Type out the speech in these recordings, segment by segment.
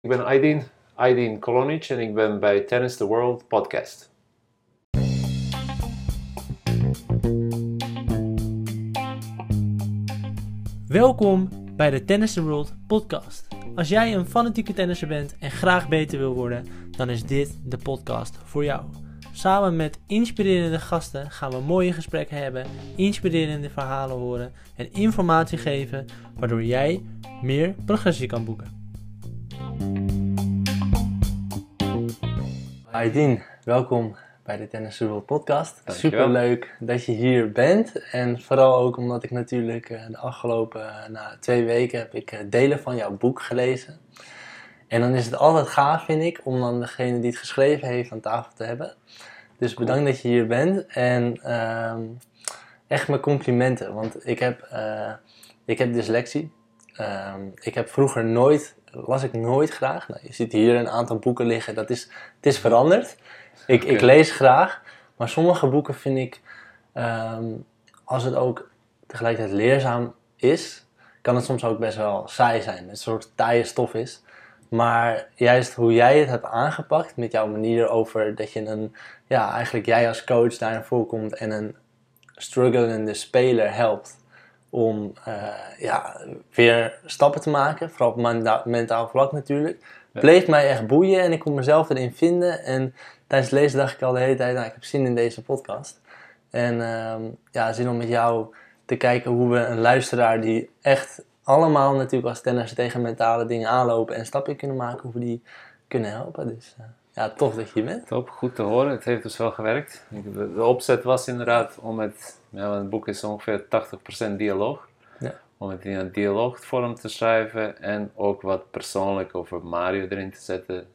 Ik ben Aydin, Aydin Kolonic en ik ben bij Tennis the World podcast. Welkom bij de Tennis the World podcast. Als jij een fanatieke tennisser bent en graag beter wil worden, dan is dit de podcast voor jou. Samen met inspirerende gasten gaan we mooie gesprekken hebben, inspirerende verhalen horen en informatie geven, waardoor jij meer progressie kan boeken. Aydin, welkom bij de Tennis World podcast. Super leuk dat je hier bent. En vooral ook omdat ik natuurlijk eh, de afgelopen eh, nou, twee weken heb ik eh, delen van jouw boek gelezen. En dan is het altijd gaaf, vind ik, om dan degene die het geschreven heeft aan tafel te hebben. Dus bedankt dat je hier bent. En ehm, echt mijn complimenten, want ik heb, ik heb dyslexie. Ehm, ik heb vroeger nooit, las ik nooit graag. Nou, je ziet hier een aantal boeken liggen, dat is, het is veranderd. Ik, ik lees graag, maar sommige boeken vind ik, ehm, als het ook tegelijkertijd leerzaam is, kan het soms ook best wel saai zijn. Een soort taaie stof is. Maar juist hoe jij het hebt aangepakt met jouw manier over dat je een, ja, eigenlijk jij als coach daarin voorkomt en een strugglende speler helpt om eh, ja, weer stappen te maken, vooral op menta- mentaal vlak natuurlijk, Ja. bleef mij echt boeien en ik kon mezelf erin vinden. En tijdens het lezen dacht ik al de hele tijd, nou, ik heb zin in deze podcast. En ehm, ja, zin om met jou te kijken hoe we een luisteraar die echt allemaal natuurlijk als tennis tegen mentale dingen aanlopen en stappen kunnen maken, hoe we die kunnen helpen. Dus eh, ja, tof dat je hier bent. Top, goed te horen. Het heeft dus wel gewerkt. De, de opzet was inderdaad om het, ja, want het boek is ongeveer 80% dialoog. Ja. Om het in een dialoogvorm te schrijven en ook wat persoonlijk over Mario erin te zetten.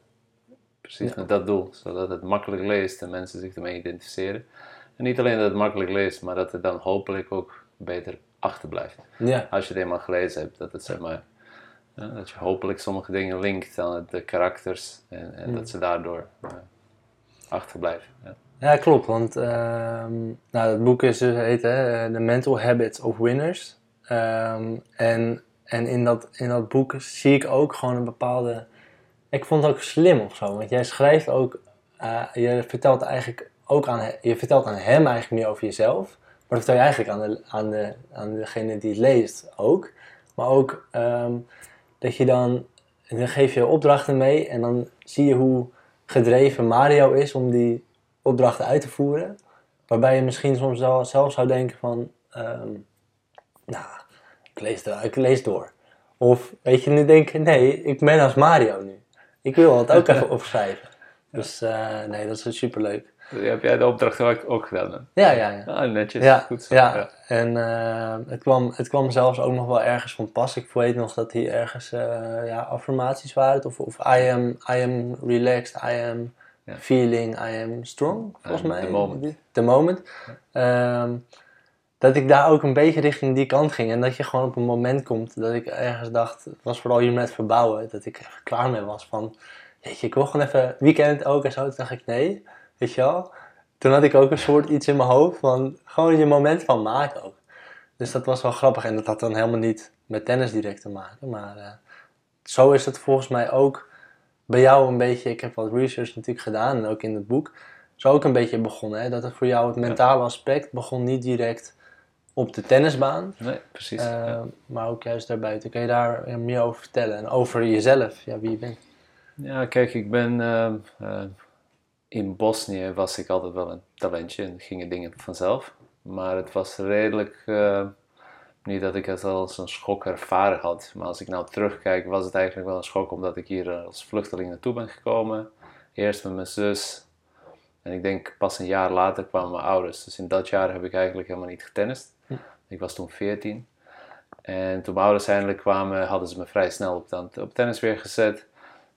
Precies Ja. met dat doel, zodat het makkelijk leest en mensen zich ermee identificeren. En niet alleen dat het makkelijk leest, maar dat het dan hopelijk ook beter achterblijft. Ja, Als je het eenmaal gelezen hebt, dat het zeg maar, ja, dat je hopelijk sommige dingen linkt aan de karakters en, en Mm. dat ze daardoor eh, achterblijven. Ja. ja klopt. Want ehm, nou, het boek is, dus- heet hè, The Mental Habits of Winners. Ehm, en en in, dat, in dat boek zie ik ook gewoon een bepaalde... Ik vond het ook slim of zo. Want jij schrijft ook... eh, je vertelt eigenlijk ook aan, je vertelt aan hem eigenlijk meer over jezelf. Maar dat vertel je eigenlijk aan, de, aan, de, aan degene die het leest ook. Maar ook ehm, dat je dan... Dan geef je opdrachten mee en dan zie je hoe gedreven Mario is om die opdrachten uit te voeren. Waarbij je misschien soms wel zelf zou denken van... ehm, nou, ik lees, ik lees door. Of weet je, nu denken, nee, ik ben als Mario nu. Ik wil het ook even opschrijven. Dus eh, nee, dat is superleuk. Heb jij de opdracht ook, ook gedaan? Ja, ja, ja. Ah, netjes. Ja, Goed zo. ja. en eh, het, kwam, het kwam zelfs ook nog wel ergens van pas. Ik weet nog dat hier ergens eh, ja, affirmaties waren. Of, of I, am, I am relaxed, I am Ja. feeling, I am strong, volgens mij. the moment. The moment. Ehm, dat ik daar ook een beetje richting die kant ging. En dat je gewoon op een moment komt dat ik ergens dacht, het was vooral hier met verbouwen, dat ik er klaar mee was van, weet je, ik wil gewoon even weekend ook en zo. Toen dacht ik, nee, weet je wel. Toen had ik ook een soort iets in mijn hoofd van, gewoon je moment van maken ook. Dus dat was wel grappig en dat had dan helemaal niet met tennis direct te maken. Maar eh, zo is het volgens mij ook bij jou een beetje, ik heb wat research natuurlijk gedaan en ook in het boek, zo ook een beetje begonnen. Hè? Dat het voor jou het mentale aspect begon niet direct op de tennisbaan, Nee, precies. eh, ja. maar ook juist daarbuiten. Kun je daar meer over vertellen en over jezelf, ja, wie je bent? Ja, kijk, ik ben eh, in Bosnië was ik altijd wel een talentje en gingen dingen vanzelf. Maar het was redelijk, eh, niet dat ik het als een schok ervaren had, maar als ik nou terugkijk was het eigenlijk wel een schok omdat ik hier als vluchteling naartoe ben gekomen. Eerst met mijn zus en ik denk pas een jaar later kwamen mijn ouders. Dus in dat jaar heb ik eigenlijk helemaal niet getennist. Hm. Ik was toen 14. En toen mijn ouders eindelijk kwamen, hadden ze me vrij snel op, op tennis weer gezet.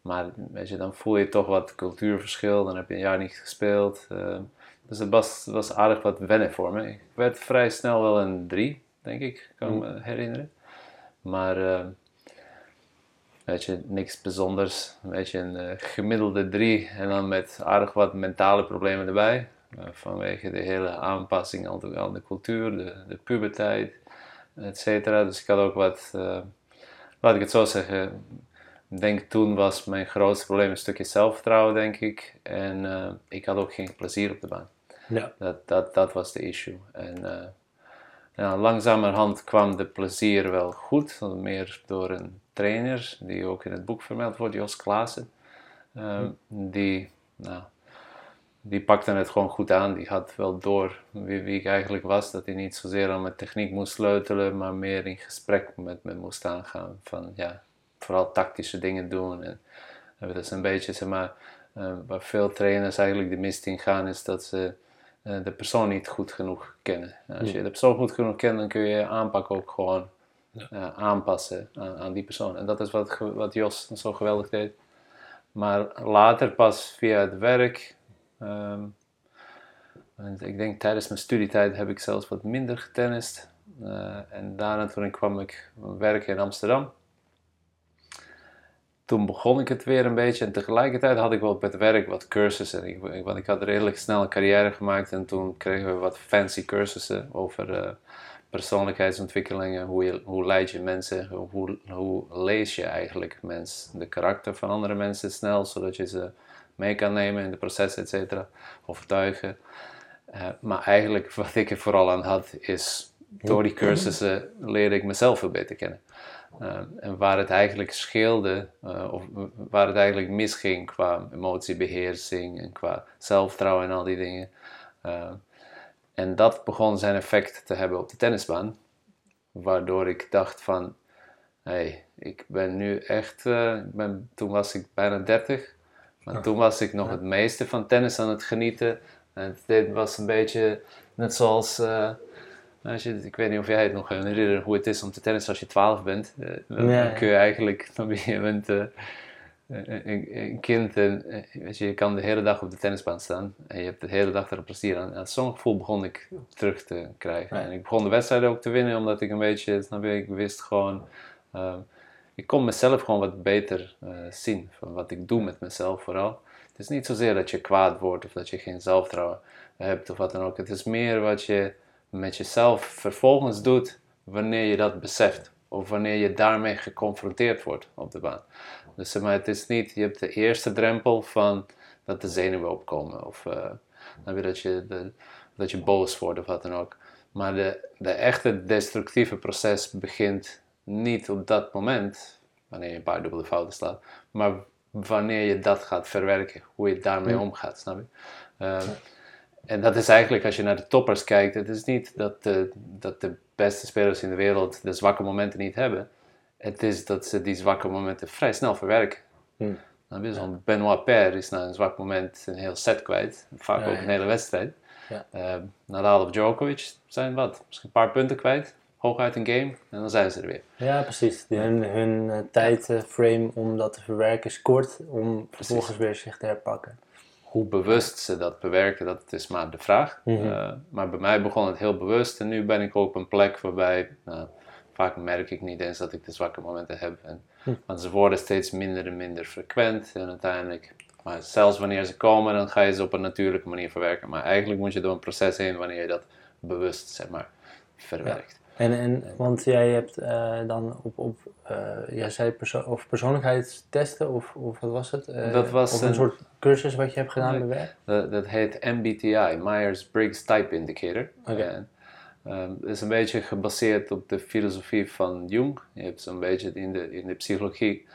Maar weet je, dan voel je toch wat cultuurverschil. Dan heb je een jaar niet gespeeld. eh, dus het was, was aardig wat wennen voor me. Ik werd vrij snel wel een drie, denk ik, kan ik me herinneren. Maar eh, weet je, niks bijzonders. Een beetje een eh, gemiddelde drie. En dan met aardig wat mentale problemen erbij. Eh, vanwege de hele aanpassing aan de, aan de cultuur, de, de puberteit, et cetera. Dus ik had ook wat, eh, laat ik het zo zeggen, Ik denk toen was mijn grootste probleem een stukje zelfvertrouwen, denk ik. En eh, ik had ook geen plezier op de baan. Ja. Dat, dat, dat was de issue. En uh, ja, langzamerhand kwam de plezier wel goed. Meer door een trainer, die ook in het boek vermeld wordt, Jos Klaassen. Uh, Die, nou, die pakte het gewoon goed aan. Die had wel door wie, wie ik eigenlijk was. Dat hij niet zozeer aan mijn techniek moest sleutelen, maar meer in gesprek met me moest aangaan. Van ja, vooral tactische dingen doen. En, dat is een beetje, zeg maar, uh, waar veel trainers eigenlijk de mist in gaan, is dat ze uh, de persoon niet goed genoeg kennen. Als je de persoon goed genoeg kent, dan kun je je aanpak ook gewoon aanpassen aan, aan, die persoon. En dat is wat, wat Jos zo geweldig deed. Maar later, pas via het werk, um, ik denk tijdens mijn studietijd heb ik zelfs wat minder getennist. en daarna toen kwam ik werken in Amsterdam toen begon ik het weer een beetje en tegelijkertijd had ik wel op het werk wat cursussen. Ik, want ik had redelijk snel een carrière gemaakt en toen kregen we wat fancy cursussen over uh, persoonlijkheidsontwikkelingen. Hoe, je, hoe leid je mensen, hoe, hoe lees je eigenlijk mensen, de karakter van andere mensen snel, zodat je ze mee kan nemen in de processen, et cetera, overtuigen. Uh, maar eigenlijk wat ik er vooral aan had is, door die cursussen leerde ik mezelf veel beter kennen. Uh, en waar het eigenlijk scheelde, uh, of waar het eigenlijk misging qua emotiebeheersing en qua zelfvertrouwen en al die dingen. Uh, en dat begon zijn effect te hebben op de tennisbaan. Waardoor ik dacht van, hé, hey, ik ben nu echt, ben, toen was ik bijna 30. Maar toen was ik nog het meeste van tennis aan het genieten. En dit was een beetje net zoals als je, ik weet niet of jij het nog herinnert hoe het is om te tennissen als je 12 bent. Uh, dan kun je eigenlijk, dan ben je bent, uh, een, een, kind en weet je, je kan de hele dag op de tennisbaan staan en je hebt de hele dag er plezier aan. En zo'n gevoel begon ik terug te krijgen. En ik begon de wedstrijden ook te winnen omdat ik een beetje, snap je, ik wist gewoon, uh, ik kon mezelf gewoon wat beter zien van wat ik doe met mezelf vooral. Het is niet zozeer dat je kwaad wordt of dat je geen zelfvertrouwen hebt of wat dan ook. Het is meer wat je met jezelf vervolgens doet wanneer je dat beseft. Of wanneer je daarmee geconfronteerd wordt op de baan. Dus maar, het is niet, je hebt de eerste drempel van dat de zenuwen opkomen. Of uh, dat, je de, dat je boos wordt of wat dan ook. Maar de, de echte destructieve proces begint niet op dat moment, wanneer je een paar dubbele fouten slaat, maar wanneer je dat gaat verwerken, hoe je daarmee omgaat, snap je? Uh, en dat is eigenlijk, als je naar de toppers kijkt, het is niet dat de, dat de beste spelers in de wereld de zwakke momenten niet hebben. Het is dat ze die zwakke momenten vrij snel verwerken. Hmm. Dan zo'n Benoit Paire is na een zwak moment een heel set kwijt. Vaak ook een hele wedstrijd. Ja. Uh, Nadal of Djokovic zijn wat? Misschien een paar punten kwijt. Hooguit een game en dan zijn ze er weer. Ja, precies. hun hun uh, tijdframe om dat te verwerken is kort om vervolgens weer zich te herpakken hoe bewust ze dat bewerken, dat is maar de vraag. Mm maar bij mij begon het heel bewust en nu ben ik op een plek waarbij nou, vaak merk ik niet eens dat ik de zwakke momenten heb. En, hm. Want ze worden steeds minder en minder frequent en uiteindelijk, maar zelfs wanneer ze komen, dan ga je ze op een natuurlijke manier verwerken. Maar eigenlijk moet je door een proces heen wanneer je dat bewust, zeg maar, verwerkt. En, en, want jij hebt uh, dan op, op uh, jij zei perso of persoonlijkheidstesten of, of wat was het? Uh, dat was of een, een, soort cursus wat je hebt gedaan bij werk? Dat, dat heet MBTI, Myers-Briggs Type Indicator. Okay. En, um, het is een beetje gebaseerd op de filosofie van Jung. Je hebt zo'n beetje in de, in de psychologie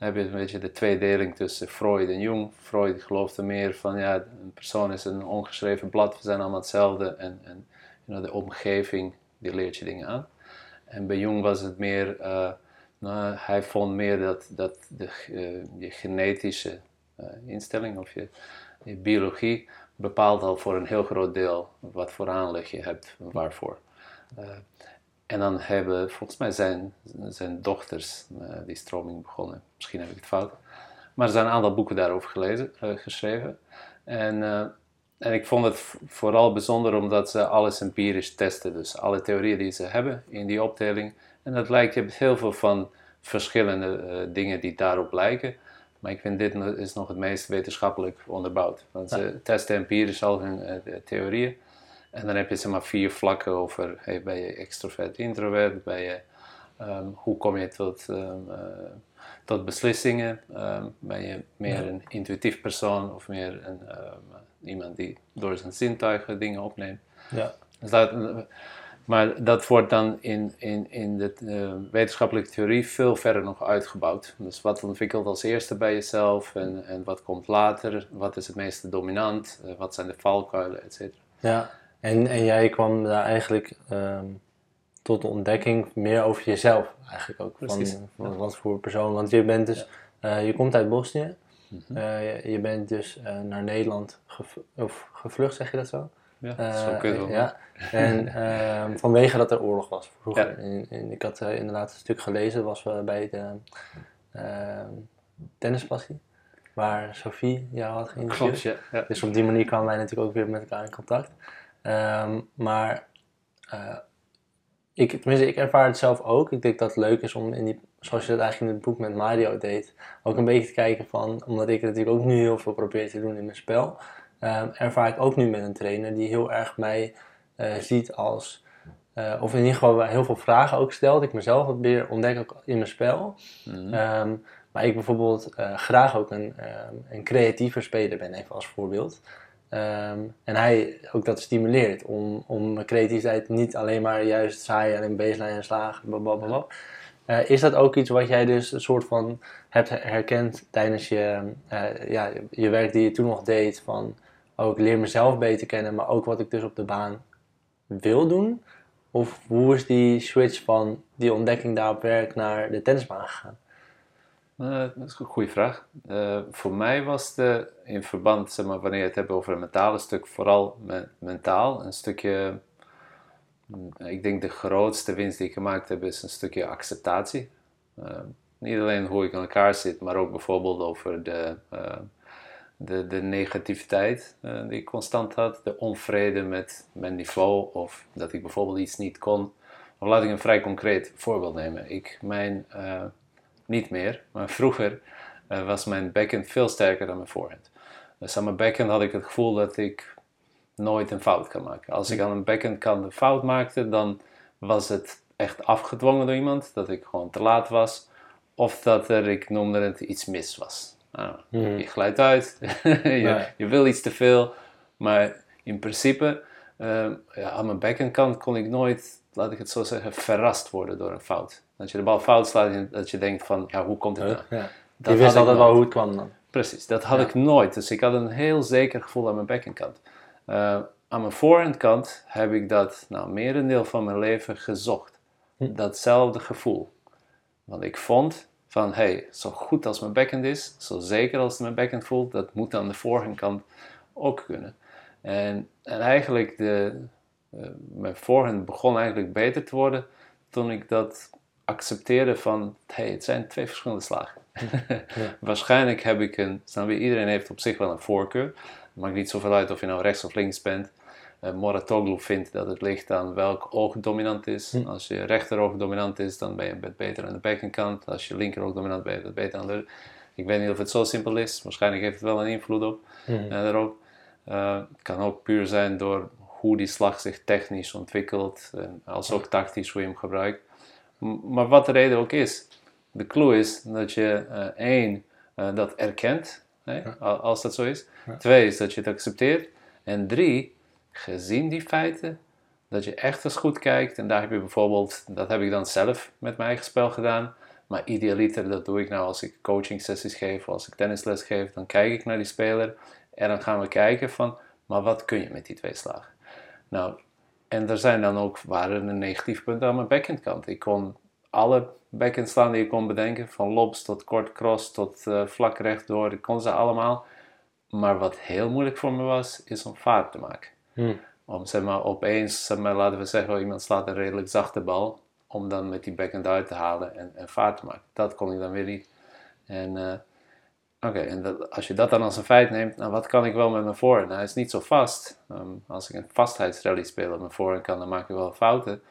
heb je een beetje de tweedeling tussen Freud en Jung. Freud geloofde meer van ja, een persoon is een ongeschreven blad, we zijn allemaal hetzelfde en, en you know, de omgeving die leert je dingen aan. En bij Jung was het meer, uh, nou, hij vond meer dat, dat de, uh, je genetische uh, instelling of je, biologie bepaalt al voor een heel groot deel wat voor aanleg je hebt waarvoor. en dan hebben volgens mij zijn, zijn dochters die stroming begonnen. Misschien heb ik het fout. Maar er zijn een aantal boeken daarover gelezen, geschreven. En en ik vond het vooral bijzonder omdat ze alles empirisch testen. Dus alle theorieën die ze hebben in die opdeling. En dat lijkt, je hebt heel veel van verschillende uh, dingen die daarop lijken. Maar ik vind dit is nog het meest wetenschappelijk onderbouwd. Want ze testen empirisch al hun uh, theorieën. En dan heb je zeg maar vier vlakken over, hey, ben je extrovert, introvert, ben je Ehm, hoe kom je tot, ehm, eh, tot beslissingen? Ehm, ben je meer een intuïtief persoon of meer een, iemand die door zijn zintuigen dingen opneemt? Ja. Dus dat, maar dat wordt dan in, in, in de eh, wetenschappelijke theorie veel verder nog uitgebouwd. Dus wat ontwikkelt als eerste bij jezelf en, en wat komt later? Wat is het meeste dominant? Eh, wat zijn de valkuilen, et cetera? Ja, en, en jij kwam daar eigenlijk ehm, tot de ontdekking meer over jezelf eigenlijk ook. Precies, van ja. wat voor persoon. Want je bent dus, eh, je komt uit Bosnië. Mhm. Eh, je, je bent dus eh, naar Nederland gev- of gevlucht, zeg je dat zo? Ja, Eh, ja. En ehm, vanwege dat er oorlog was vroeger. Ja. En, en ik had inderdaad een stuk gelezen, was we bij de ehm, tennispassie. Waar Sophie jou had geïnterviewd. Klopt, ja. ja. Dus op die manier kwamen wij natuurlijk ook weer met elkaar in contact. Ehm, maar eh, ik, tenminste, ik ervaar het zelf ook. Ik denk dat het leuk is om, in die, zoals je dat eigenlijk in het boek met Mario deed, ook een beetje te kijken van, omdat ik het natuurlijk ook nu heel veel probeer te doen in mijn spel, ehm, ervaar ik ook nu met een trainer die heel erg mij eh, ziet als, eh, of in ieder geval heel veel vragen ook stelt. Ik mezelf wat meer ontdek ook in mijn spel. Mhm. Ehm, maar ik bijvoorbeeld eh, graag ook een, ehm, een creatieve speler ben, even als voorbeeld. En hij ook dat stimuleert om, om mijn creativiteit niet alleen maar juist zaaien en baseline en slagen. blablabla. Eh, is dat ook iets wat jij dus een soort van hebt herkend tijdens je, eh, ja, je werk die je toen nog deed? Van ook leer mezelf beter kennen, maar ook wat ik dus op de baan wil doen? Of hoe is die switch van die ontdekking daar op werk naar de tennisbaan gegaan? Eh, dat is een goede vraag. Voor mij was de, in verband, zeg maar, wanneer je het hebt over het mentale stuk, vooral me- mentaal, een stukje, ik denk de grootste winst die ik gemaakt heb, is een stukje acceptatie. Eh, niet alleen hoe ik in elkaar zit, maar ook bijvoorbeeld over de, eh, de, de negativiteit eh, die ik constant had, de onvrede met mijn niveau of dat ik bijvoorbeeld iets niet kon. Laat ik een vrij concreet voorbeeld nemen. Ik, mijn, eh, niet meer, maar vroeger eh, was mijn backhand veel sterker dan mijn voorhand. Dus aan mijn backhand had ik het gevoel dat ik nooit een fout kan maken. Als ik aan een backhand kant een fout maakte, dan was het echt afgedwongen door iemand, dat ik gewoon te laat was, of dat er, ik noemde het, iets mis was. Nou, Mhm. Je glijdt uit, je, je wil iets te veel, maar in principe, eh, ja, aan mijn backhandkant kon ik nooit, laat ik het zo zeggen, verrast worden door een fout. Dat je de bal fout slaat en dat je denkt van, ja, hoe komt het nou? Ja. Dat je wist altijd wel hoe het kwam dan. Precies, dat had Ja. ik nooit. Dus ik had een heel zeker gevoel aan mijn backhandkant. Eh aan mijn voorhandkant heb ik dat, nou, merendeel van mijn leven gezocht. Hm. Datzelfde gevoel. Want ik vond van, hey, zo goed als mijn backhand is, zo zeker als mijn backhand voelt, dat moet aan de voorhandkant ook kunnen. En, en eigenlijk, de, eh, mijn voorhand begon eigenlijk beter te worden toen ik dat accepteerde van, hey, het zijn twee verschillende slagen. Waarschijnlijk heb ik een, snap je, iedereen heeft op zich wel een voorkeur. Het maakt niet zoveel uit of je nou rechts of links bent. Uh, Moratoglu vindt dat het ligt aan welk oog dominant is. Hm. Als je rechteroog dominant is, dan ben je bet- beter aan de backhand. Als je linkeroog dominant bent, ben je beter aan de... Ik weet niet of het zo simpel is. Waarschijnlijk heeft het wel een invloed op. Mhm. eh, daarop. Eh, het kan ook puur zijn door hoe die slag zich technisch ontwikkelt. En als ook tactisch hoe je hem gebruikt. M- maar wat de reden ook is. De clue is dat je één, dat erkent. Ja. a- Als dat zo is. Ja. Twee is dat je het accepteert. En drie, gezien die feiten, dat je echt eens goed kijkt. En daar heb je bijvoorbeeld, dat heb ik dan zelf met mijn eigen spel gedaan. Maar idealiter, dat doe ik nou als ik coaching sessies geef, of als ik tennisles geef. Dan kijk ik naar die speler en dan gaan we kijken van, maar wat kun je met die twee slagen? Nou, en er zijn dan ook, waren er negatieve punten aan mijn backhandkant. Ik kon alle backhand slaan die ik kon bedenken, van lobs tot kort cross tot eh, vlak rechtdoor, ik kon ze allemaal. Maar wat heel moeilijk voor me was, is om vaart te maken. Hm. Om zeg maar opeens, zeg maar, laten we zeggen, iemand slaat een redelijk zachte bal, om dan met die backhand uit te halen en, en vaart te maken. Dat kon ik dan weer niet. En eh, oké, en dat, als je dat dan als een feit neemt, nou wat kan ik wel met mijn voorhand? Nou, hij is niet zo vast. Ehm, als ik een vastheidsrally speel op mijn voorhand kan, dan maak ik wel fouten.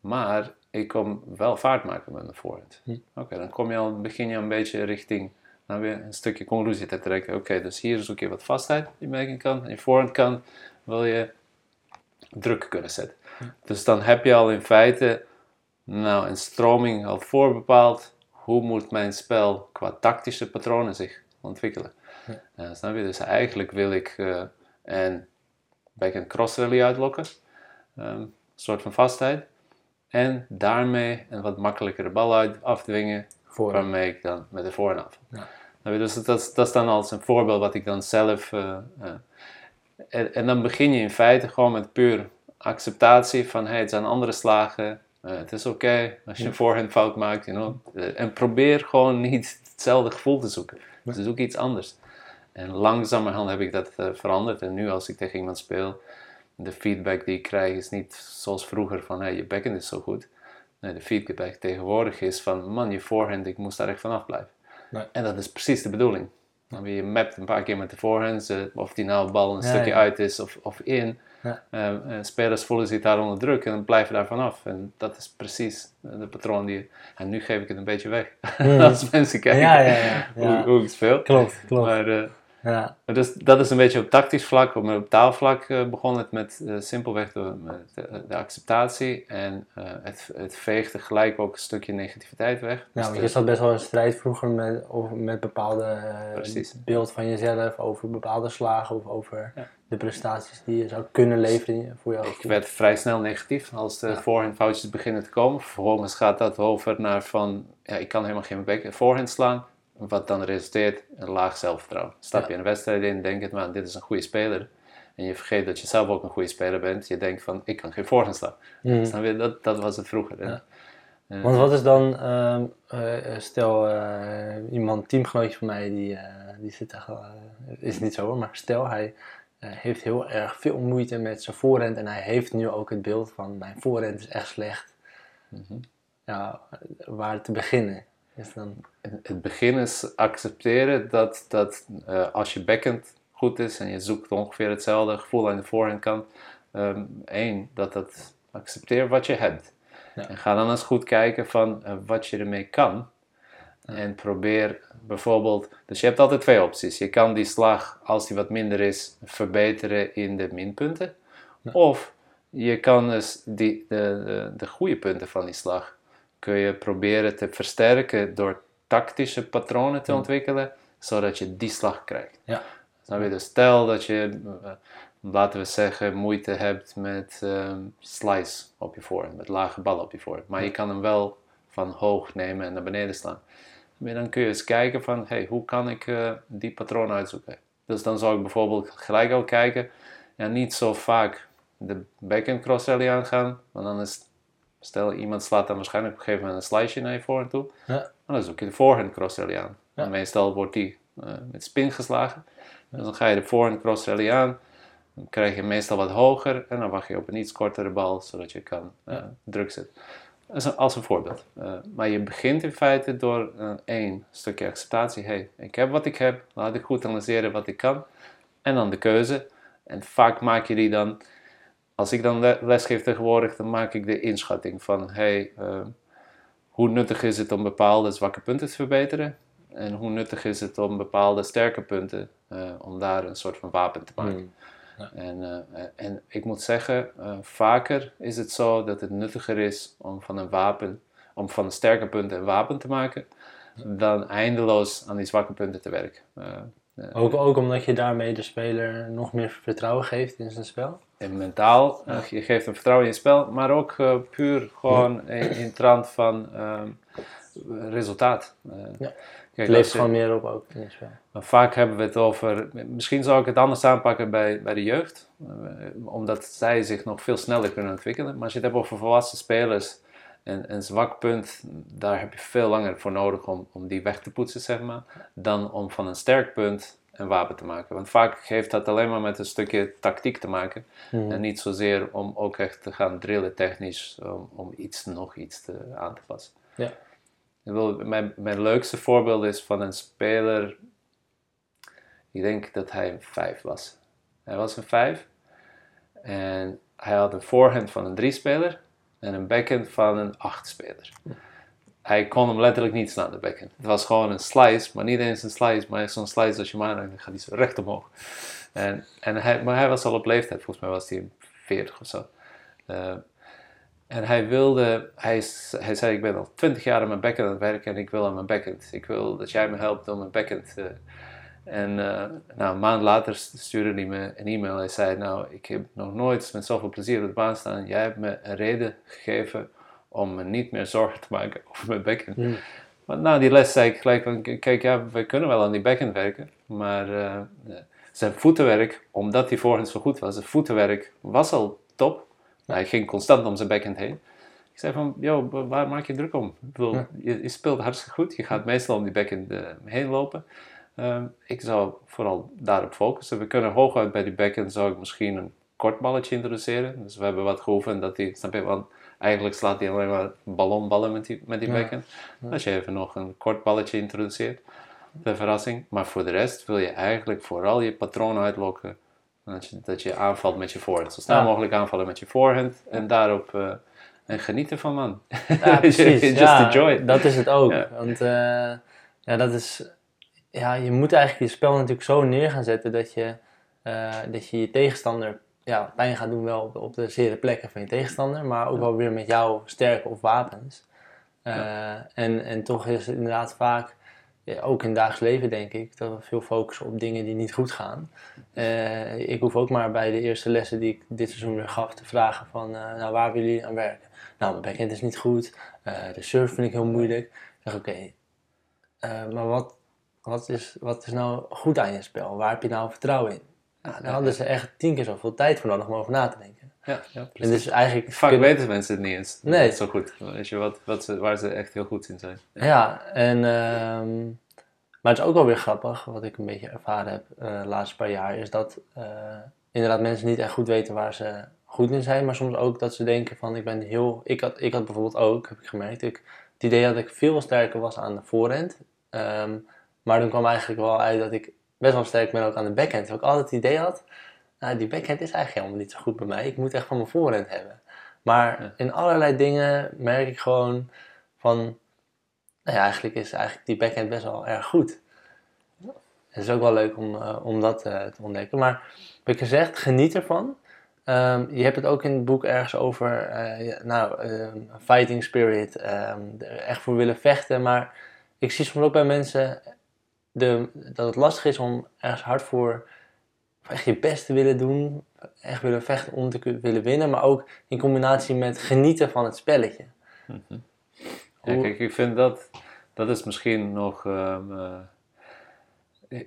Maar ik kom wel vaart maken met mijn voorhand. Hm. Oké, dan kom je al, begin je een beetje richting nou weer een stukje conclusie te trekken. Oké, dus hier zoek je wat vastheid die merken kan. Je voorhand kan wil je druk kunnen zetten. Dus dan heb je al in feite nou een stroming al voorbepaald. Hoe moet mijn spel qua tactische patronen zich ontwikkelen? Ja. Eh, snap je? Dus eigenlijk wil ik eh, een backhand cross rally uitlokken. Ehm, een soort van vastheid. En daarmee een wat makkelijkere bal uit, afdwingen. Voor. Waarmee ik dan met de voorhand. Ja. Je? Dus dat, is- dat is dan als een voorbeeld wat ik dan zelf... eh, eh, en, en dan begin je in feite gewoon met puur acceptatie van hey, het zijn andere slagen. eh, het is oké als je een voorhand fout maakt. You know? En probeer gewoon niet hetzelfde gevoel te zoeken. Dus zoek iets anders. En langzamerhand heb ik dat veranderd. En nu als ik tegen iemand speel, de feedback die ik krijg is niet zoals vroeger van hey, je backhand is zo goed. Nee, de feedback tegenwoordig is van man, je voorhand, ik moest daar echt vanaf blijven. Nee. En dat is precies de bedoeling. Dan je mapt een paar keer met de voorhands, eh, of die nou bal een Ja, stukje ja. uit is of, of in. Ja. Eh, eh, spelers voelen zich daar onder druk en blijven daar vanaf. En dat is precies de patroon die... En nu geef ik het een beetje weg. Als mensen kijken Ja, ja, ja. Hoe, hoe ik speel. Klopt, klopt. Maar, eh, Ja, maar dus, dat is een beetje op tactisch vlak. Op, op taalvlak eh, begon het met eh, simpelweg de, de, de acceptatie. En eh, het, het veegde gelijk ook een stukje negativiteit weg. ja Dus want je zat best wel in strijd vroeger met, over, met bepaalde beeld van jezelf, over bepaalde slagen of over Ja. de prestaties die je zou kunnen leveren voor jou. Ik werd vrij snel negatief als de Ja. voorhandfoutjes beginnen te komen. Vervolgens gaat dat over naar van, ja, ik kan helemaal geen back voorhand slaan. Wat dan resulteert in een laag zelfvertrouwen. Stap je Ja. een wedstrijd in, denk het, maar dit is een goede speler. En je vergeet dat je zelf ook een goede speler bent. Je denkt van, ik kan geen voorhand slaan. Mhm. Dat, dat was het vroeger. hè. Ja. Want wat is dan, ehm, eh, stel eh, iemand, teamgenootje van mij, die, eh, die zit uh, is niet zo hoor, maar stel hij heeft heel erg veel moeite met zijn voorhand en hij heeft nu ook het beeld van mijn voorhand is echt slecht. Mhm. Ja, waar te beginnen is dan, het begin is accepteren dat, dat eh, als je backhand goed is en je zoekt ongeveer hetzelfde gevoel aan de voorhand kant, ehm, één, dat dat accepteer wat je hebt. Ja. En ga dan eens goed kijken van eh, wat je ermee kan. En probeer bijvoorbeeld, dus je hebt altijd twee opties. Je kan die slag, als die wat minder is, verbeteren in de minpunten. Of je kan dus die, de, de, de goede punten van die slag kun je proberen te versterken door tactische patronen te ontwikkelen, zodat je die slag krijgt. Ja. Snap je? Dus stel dat je, eh, laten we zeggen, moeite hebt met ehm, slice op je voorhand, met lage ballen op je voorhand, maar je kan hem wel van hoog nemen en naar beneden slaan. Maar dan kun je eens kijken van, hey, hoe kan ik eh, die patroon uitzoeken? Dus dan zou ik bijvoorbeeld gelijk al kijken, ja, niet zo vaak de backhand cross rally aangaan, want dan is, stel iemand slaat dan waarschijnlijk op een gegeven moment een sliceje naar je voorhand toe, ja, maar dan zoek je de voorhand cross rally aan. Ja. En meestal wordt die eh, met spin geslagen. Dus dan ga je de voorhand cross rally aan. Dan krijg je meestal wat hoger en dan wacht je op een iets kortere bal, zodat je kan Ja. druk zetten. Dat is een- als een voorbeeld. Eh, maar je begint in feite door één stukje acceptatie. hey, ik heb wat ik heb, laat ik goed analyseren wat ik kan. En dan de keuze. En vaak maak je die dan, als ik dan le- lesgeef tegenwoordig, dan maak ik de inschatting van, hey, eh, hoe nuttig is het om bepaalde zwakke punten te verbeteren? En hoe nuttig is het om bepaalde sterke punten, eh, om daar een soort van wapen te maken? Hmm. En, eh, en ik moet zeggen, eh, vaker is het zo dat het nuttiger is om van een wapen, om van sterke punt een wapen te maken, dan eindeloos aan die zwakke punten te werken. Eh, ook, ook omdat je daarmee de speler nog meer vertrouwen geeft in zijn spel. en mentaal, eh, je geeft hem vertrouwen in je spel, maar ook eh, puur gewoon in, in trant van ehm, resultaat. Eh, Ja. kijk, Het leeft gewoon meer op ook in je spel. Maar vaak hebben we het over, misschien zou ik het anders aanpakken bij, bij de jeugd, omdat zij zich nog veel sneller kunnen ontwikkelen. Maar als je het hebt over volwassen spelers, en een zwak punt, daar heb je veel langer voor nodig om, om die weg te poetsen, zeg maar, dan om van een sterk punt een wapen te maken. Want vaak heeft dat alleen maar met een stukje tactiek te maken. Mhm. En niet zozeer om ook echt te gaan drillen technisch, om, om iets nog iets te, aan te passen. Ja. Ik wil, mijn, mijn leukste voorbeeld is van een speler, ik denk dat hij een 5 was. Hij was een 5 en hij had een voorhand van een 3-speler en een backhand van een 8-speler. Hij kon hem letterlijk niet slaan, de backhand. Het was gewoon een slice, maar niet eens een slice, maar zo'n slice als je maar dan gaat hij zo recht omhoog. En, en hij, maar hij was al op leeftijd, volgens mij was hij een 40 of zo. Eh, En hij wilde, hij, hij zei: Ik ben al twintig jaar aan mijn backhand aan het werken en ik wil aan mijn backhand. Ik wil dat jij me helpt om mijn backhand. eh, en eh, nou, een maand later stuurde hij me een e-mail. Hij zei: Nou, ik heb nog nooit met zoveel plezier op de baan staan. Jij hebt me een reden gegeven om me niet meer zorgen te maken over mijn backhand. Hmm. Maar na die les zei ik gelijk van, kijk, ja, we kunnen wel aan die backhand werken, maar eh, zijn voetenwerk, omdat die voorhand zo goed was, zijn voetenwerk was al top. Hij ging constant om zijn backhand heen. Ik zei van, joh, wa- waar maak je druk om? Ik bedoel, je, je speelt hartstikke goed, je gaat meestal om die backhand eh, heen lopen. Ehm, ik zou vooral daarop focussen. We kunnen hooguit bij die backhand zou ik misschien een kort balletje introduceren. Dus we hebben wat geoefend dat hij, snap je, want eigenlijk slaat hij alleen maar ballonballen met die, met die Ja. backhand. Als je even nog een kort balletje introduceert, de verrassing. Maar voor de rest wil je eigenlijk vooral je patroon uitlokken. Dat je, dat je aanvalt met je voorhand. Zo snel mogelijk aanvallen met je voorhand. En daarop eh, en genieten van man. Ja, precies. Just ja, enjoy. Dat is het ook. Ja. Want eh, ja, dat is, ja, je moet eigenlijk je spel natuurlijk zo neer gaan zetten dat je eh, dat je, je tegenstander ja, pijn gaat doen wel op, op de zere plekken van je tegenstander, maar ook wel weer met jouw sterke of wapens. Eh, en, en toch is het inderdaad vaak, ja, ook in het dagelijks leven denk ik, dat we veel focussen op dingen die niet goed gaan. Eh, ik hoef ook maar bij de eerste lessen die ik dit seizoen weer gaf te vragen van, nou waar willen jullie aan werken? Nou, mijn backhand is niet goed, de surf vind ik heel moeilijk. Ik zeg, oké, maar wat, wat, is, wat is nou goed aan je spel? Waar heb je nou vertrouwen in? Nou, daar hadden ze echt tien keer zoveel tijd voor nodig om over na te denken. Ja, ja En dus eigenlijk... Vaak kun- weten mensen het niet eens Nee. zo goed. Weet je, wat, wat ze, waar ze echt heel goed in zijn. Ja, en, ehm, maar het is ook wel weer grappig, wat ik een beetje ervaren heb de laatste paar jaar, is dat eh, inderdaad mensen niet echt goed weten waar ze goed in zijn, maar soms ook dat ze denken van ik ben heel... Ik had, ik had bijvoorbeeld ook, heb ik gemerkt, ik, het idee dat ik veel sterker was aan de voorhand, Ehm, maar dan kwam eigenlijk wel uit dat ik best wel sterk ben ook aan de backhand. Terwijl ik altijd het idee had, nou, die backhand is eigenlijk helemaal niet zo goed bij mij, ik moet echt van mijn voorhand hebben. Maar Ja. in allerlei dingen merk ik gewoon van, nou ja, eigenlijk is eigenlijk die backhand best wel erg goed. Het is ook wel leuk om, eh, om dat eh, te ontdekken. Maar wat ik gezegd, geniet ervan. Ehm, je hebt het ook in het boek ergens over, eh, nou, ehm, fighting spirit, ehm, er echt voor willen vechten. Maar ik zie soms ook bij mensen de, dat het lastig is om ergens hard voor echt je best te willen doen. Echt willen vechten om te willen winnen. Maar ook in combinatie met genieten van het spelletje. Ja, Hoe- kijk, ik vind dat, dat is misschien nog. ehm, eh,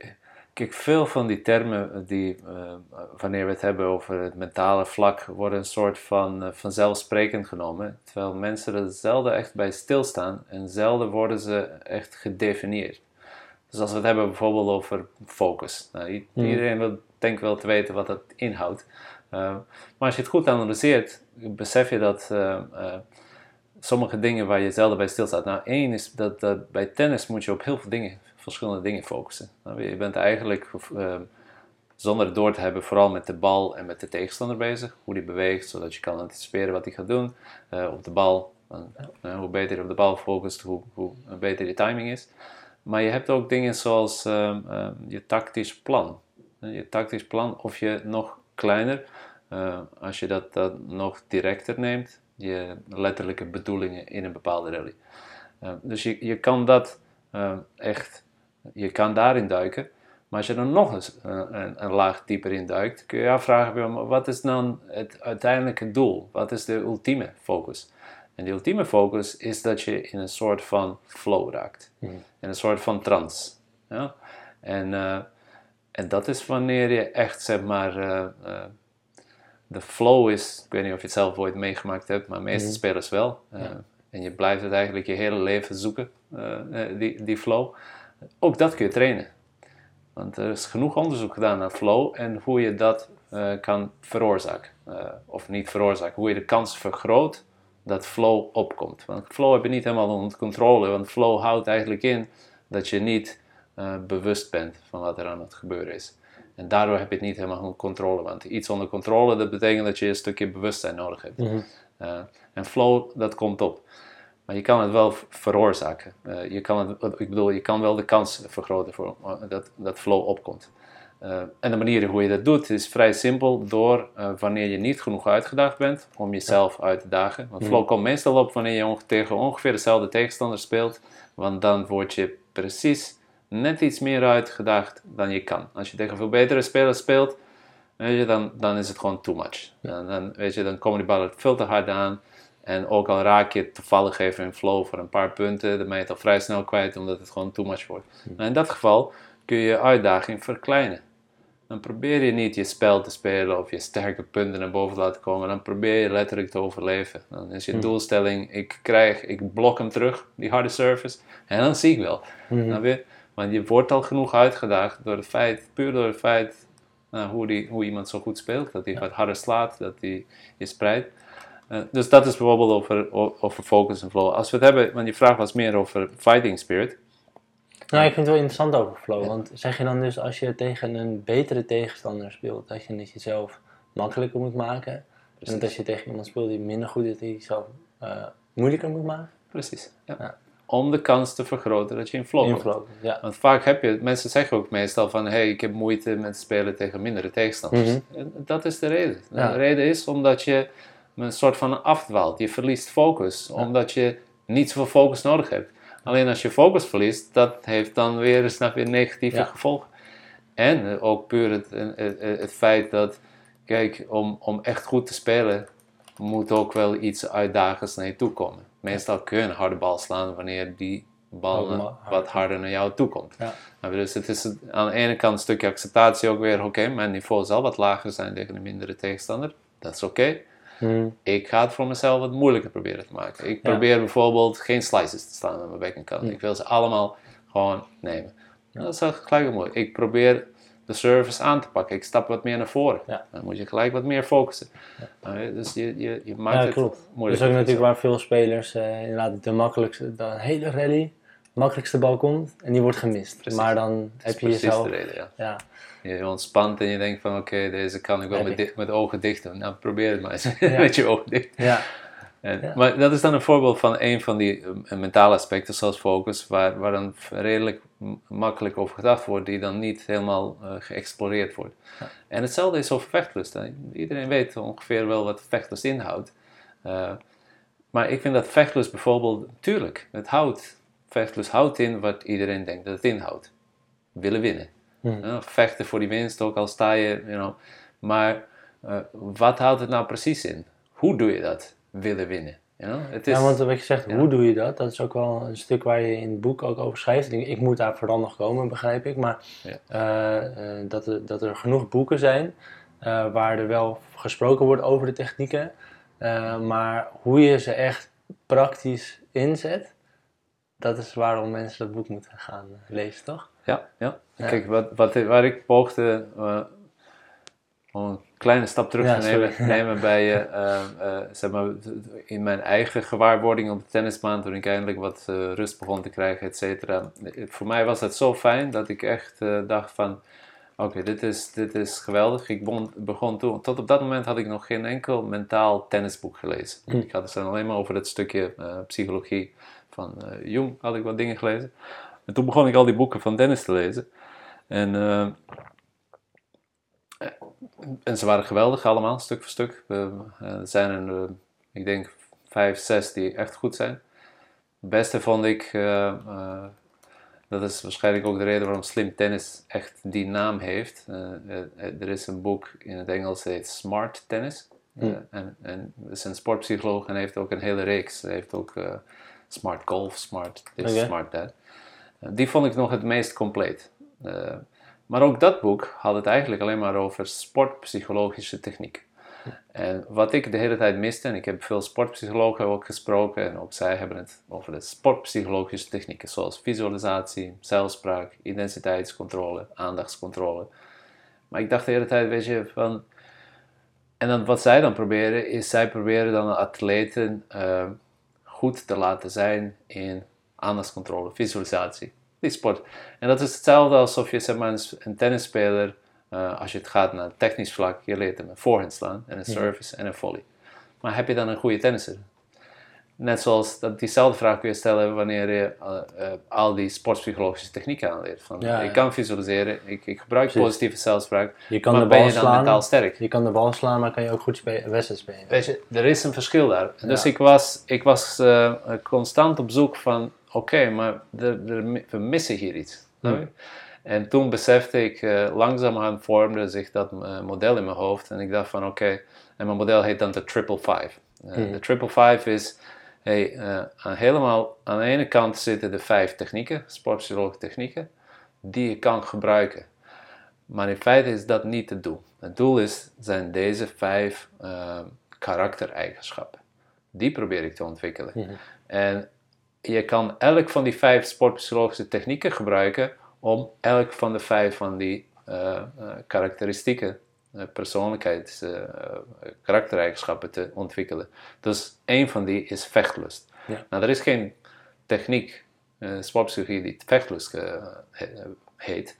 kijk, veel van die termen die, eh, wanneer we het hebben over het mentale vlak, worden een soort van eh, vanzelfsprekend genomen. Terwijl mensen er zelden echt bij stilstaan en zelden worden ze echt gedefinieerd. Dus als we het hebben bijvoorbeeld over focus. Nou, Hmm. Iedereen wil, denkt wel te weten wat dat inhoudt. Eh, maar als je het goed analyseert, besef je dat eh, eh, sommige dingen waar je zelden bij stilstaat. Nou, één is dat, dat bij tennis moet je op heel veel dingen, verschillende dingen focussen. Nou, je bent eigenlijk, zonder het door te hebben, vooral met de bal en met de tegenstander bezig. Hoe die beweegt, zodat je kan anticiperen wat hij gaat doen. Op de bal, hoe beter je op de bal focust, hoe, hoe beter je timing is. Maar je hebt ook dingen zoals ehm, ehm, je tactisch plan. Eh, Je tactisch plan, of je nog kleiner, eh, als je dat, dat nog directer neemt, je letterlijke bedoelingen in een bepaalde rally. Eh, dus je, je kan dat echt, je kan daarin duiken. Maar als je dan nog eens een, een laag dieper in duikt, kun je je afvragen, wat is dan het uiteindelijke doel? Wat is de ultieme focus? En de ultieme focus is dat je in een soort van flow raakt. Mhm. In een soort van trance. Ja? En, eh, en dat is wanneer je echt, zeg maar, eh, eh, de flow is, ik weet niet of je het zelf ooit meegemaakt hebt, maar meeste Mhm. spelers wel. Ja. En je blijft het eigenlijk je hele leven zoeken, die, die flow. Ook dat kun je trainen. Want er is genoeg onderzoek gedaan naar flow en hoe je dat kan veroorzaken. Of niet veroorzaken, hoe je de kans vergroot dat flow opkomt. Want flow heb je niet helemaal onder controle, want flow houdt eigenlijk in dat je niet eh, bewust bent van wat er aan het gebeuren is. En daardoor heb je het niet helemaal onder controle. Want iets onder controle, dat betekent dat je een stukje bewustzijn nodig hebt. Mhm. Eh, en flow, dat komt op. Maar je kan het wel veroorzaken. Eh, je kan het, ik bedoel, je kan wel de kans vergroten voor, dat, dat flow opkomt. Eh, en de manier hoe je dat doet is vrij simpel door eh, wanneer je niet genoeg uitgedaagd bent om jezelf uit te dagen. Want flow komt meestal op wanneer je onge- tegen ongeveer dezelfde tegenstander speelt, want dan word je precies net iets meer uitgedaagd dan je kan. Als je tegen veel betere spelers speelt, weet je, dan, dan is het gewoon too much. Dan, dan, weet je, dan komen die ballen veel te hard aan. En ook al raak je toevallig even in flow voor een paar punten, dan ben je het al vrij snel kwijt omdat het gewoon too much wordt. Nou, in dat geval kun je je uitdaging verkleinen. Dan probeer je niet je spel te spelen of je sterke punten naar boven te laten komen. Dan probeer je letterlijk te overleven. Dan is je doelstelling, ik krijg, ik blok hem terug, die harde service. En dan zie ik wel. Snap je? Want je wordt al genoeg uitgedaagd door het feit, puur door het feit nou, hoe, die, hoe iemand zo goed speelt. Dat hij wat harder slaat, dat hij je spreidt. Eh, dus dat is bijvoorbeeld over, over focus en flow. Als we het hebben, want je vraag was meer over fighting spirit. Nou, ik vind het wel interessant over flow. Want zeg je dan dus als je tegen een betere tegenstander speelt, dat je het jezelf makkelijker moet maken? En dat als je tegen iemand speelt die minder goed is, die jezelf eh, moeilijker moet maken? Precies. Ja. Ja. Om de kans te vergroten dat je in flow In flow, ja. Want vaak heb je, mensen zeggen ook meestal van, hey, ik heb moeite met spelen tegen mindere tegenstanders. Mhm. En dat is de reden. De reden is omdat je een soort van afdwaalt. Je verliest focus, omdat je niet zoveel focus nodig hebt. Alleen als je focus verliest, dat heeft dan weer, snap je, negatieve Ja. gevolgen. En ook puur het, het, feit dat, kijk, om, om echt goed te spelen, moet ook wel iets uitdagends naar je toe komen. Meestal kun je een harde bal slaan wanneer die bal hard. wat harder naar jou toe komt. Ja. Dus het is aan de ene kant een stukje acceptatie ook weer, oké, mijn niveau zal wat lager zijn tegen een mindere tegenstander. Dat is oké. Mhm. Ik ga het voor mezelf wat moeilijker proberen te maken. Ik Ja. probeer bijvoorbeeld geen slices te staan met mijn backhand. Mm. Ik wil ze allemaal gewoon nemen. Dat is wel gelijk moeilijk. Ik probeer de service aan te pakken. Ik stap wat meer naar voren. Ja. Dan moet je gelijk wat meer focussen. Nou, dus je, je, je maakt Ja, het klopt. Dat moeilijk. is ook natuurlijk waar veel spelers eh, inderdaad de makkelijkste, de hele rally, makkelijkste bal komt en die wordt gemist. Precies. Maar dan heb je precies jezelf... de reden, ja. Ja, Je ontspant en je denkt van oké, deze kan ik wel met, di- met ogen dicht doen. Nou, probeer het maar eens Ja. met je ogen dicht. ja, En, Ja. Maar dat is dan een voorbeeld van een van die eh, mentale aspecten, zoals focus, waar, waar dan redelijk makkelijk over gedacht wordt, die dan niet helemaal eh, geëxploreerd wordt. En hetzelfde is over vechtlust. Iedereen weet ongeveer wel wat vechtlust inhoudt. Eh, maar ik vind dat vechtlust bijvoorbeeld, tuurlijk, het houdt, vechtlust houdt in wat iedereen denkt dat het inhoudt. Willen winnen. Hmm. Vechten voor die winst, ook al sta je, you know. Maar eh, wat houdt het nou precies in? Hoe doe je dat? Willen winnen. You know? Het is, ja, want wat je zegt, ja. hoe doe je dat? Dat is ook wel een stuk waar je in het boek ook over schrijft. Ik, moet daar vooral nog komen, begrijp ik. Maar Ja. eh, eh, dat, er, dat er genoeg boeken zijn waar er wel gesproken wordt over de technieken. Maar hoe je ze echt praktisch inzet, dat is waarom mensen dat boek moeten gaan lezen, toch? Ja, ja. Ja. Kijk, wat, wat, waar ik poogde eh, om een kleine stap terug Ja, te nemen, bij, eh, eh, zeg maar, in mijn eigen gewaarwording op de tennisbaan, toen ik eindelijk wat eh, rust begon te krijgen, et cetera. Voor mij was het zo fijn dat ik echt eh, dacht van, oké, dit, is, dit is geweldig. Ik begon, begon toen, tot op dat moment had ik nog geen enkel mentaal tennisboek gelezen. Hm. Ik had het dan alleen maar over het stukje eh, psychologie van eh, Jung, had ik wat dingen gelezen. En toen begon ik al die boeken van Dennis te lezen. En, eh, en ze waren geweldig allemaal, stuk voor stuk. Eh, er zijn er, ik denk, vijf, zes die echt goed zijn. Het beste vond ik, dat is waarschijnlijk ook de reden waarom Slim Tennis echt die naam heeft. Er is een boek in het Engels, dat heet Smart Tennis. Hmm. en, en is een sportpsycholoog en heeft ook een hele reeks. Hij heeft ook Smart Golf, Smart this. Smart that. Eh, die vond ik nog het meest compleet. Eh, maar ook dat boek had het eigenlijk alleen maar over sportpsychologische techniek. En wat ik de hele tijd miste, en ik heb veel sportpsychologen ook gesproken, en ook zij hebben het over de sportpsychologische technieken, zoals visualisatie, zelfspraak, identiteitscontrole, aandachtscontrole. Maar ik dacht de hele tijd, weet je, van. En dan wat zij dan proberen, is zij proberen dan atleten eh, goed te laten zijn in aandachtscontrole, visualisatie, die sport. En dat is hetzelfde alsof je zeg maar, een, tennisspeler, eh, als je het gaat naar technisch vlak, je leert hem een voorhand slaan en een service en een volley. Maar heb je dan een goede tennisser? Net zoals dat diezelfde vraag kun je stellen wanneer je eh, eh, al die sportpsychologische technieken aanleert. Van, Ja, ik kan visualiseren, ik, ik gebruik Precies. positieve zelfspraak, Je kan maar de ben bal je dan mentaal slaan. sterk? Je kan de bal slaan, maar kan je ook goed wedstrijd spelen. Weet je, er is een verschil daar. Dus ik was, ik was eh, constant op zoek van, oké, maar we missen hier iets. En toen besefte ik, eh langzamerhand vormde zich dat model in mijn hoofd. En ik dacht van, oké, en mijn model heet dan de Triple Five. De Triple Five is, hey, eh, aan, helemaal, aan de ene kant zitten de vijf technieken, sportpsychologische technieken, die je kan gebruiken. Maar in feite is dat niet het doel. Het doel is, zijn deze vijf eh, karaktereigenschappen. Die probeer ik te ontwikkelen. Mhm. En je kan elk van die vijf sportpsychologische technieken gebruiken om elk van de vijf van die eh, karakteristieken, persoonlijkheids, eh, eh, karaktereigenschappen te ontwikkelen. Dus één van die is vechtlust. Ja. Nou, er is geen techniek, eh sportpsychologie, die vechtlust eh, he- heet.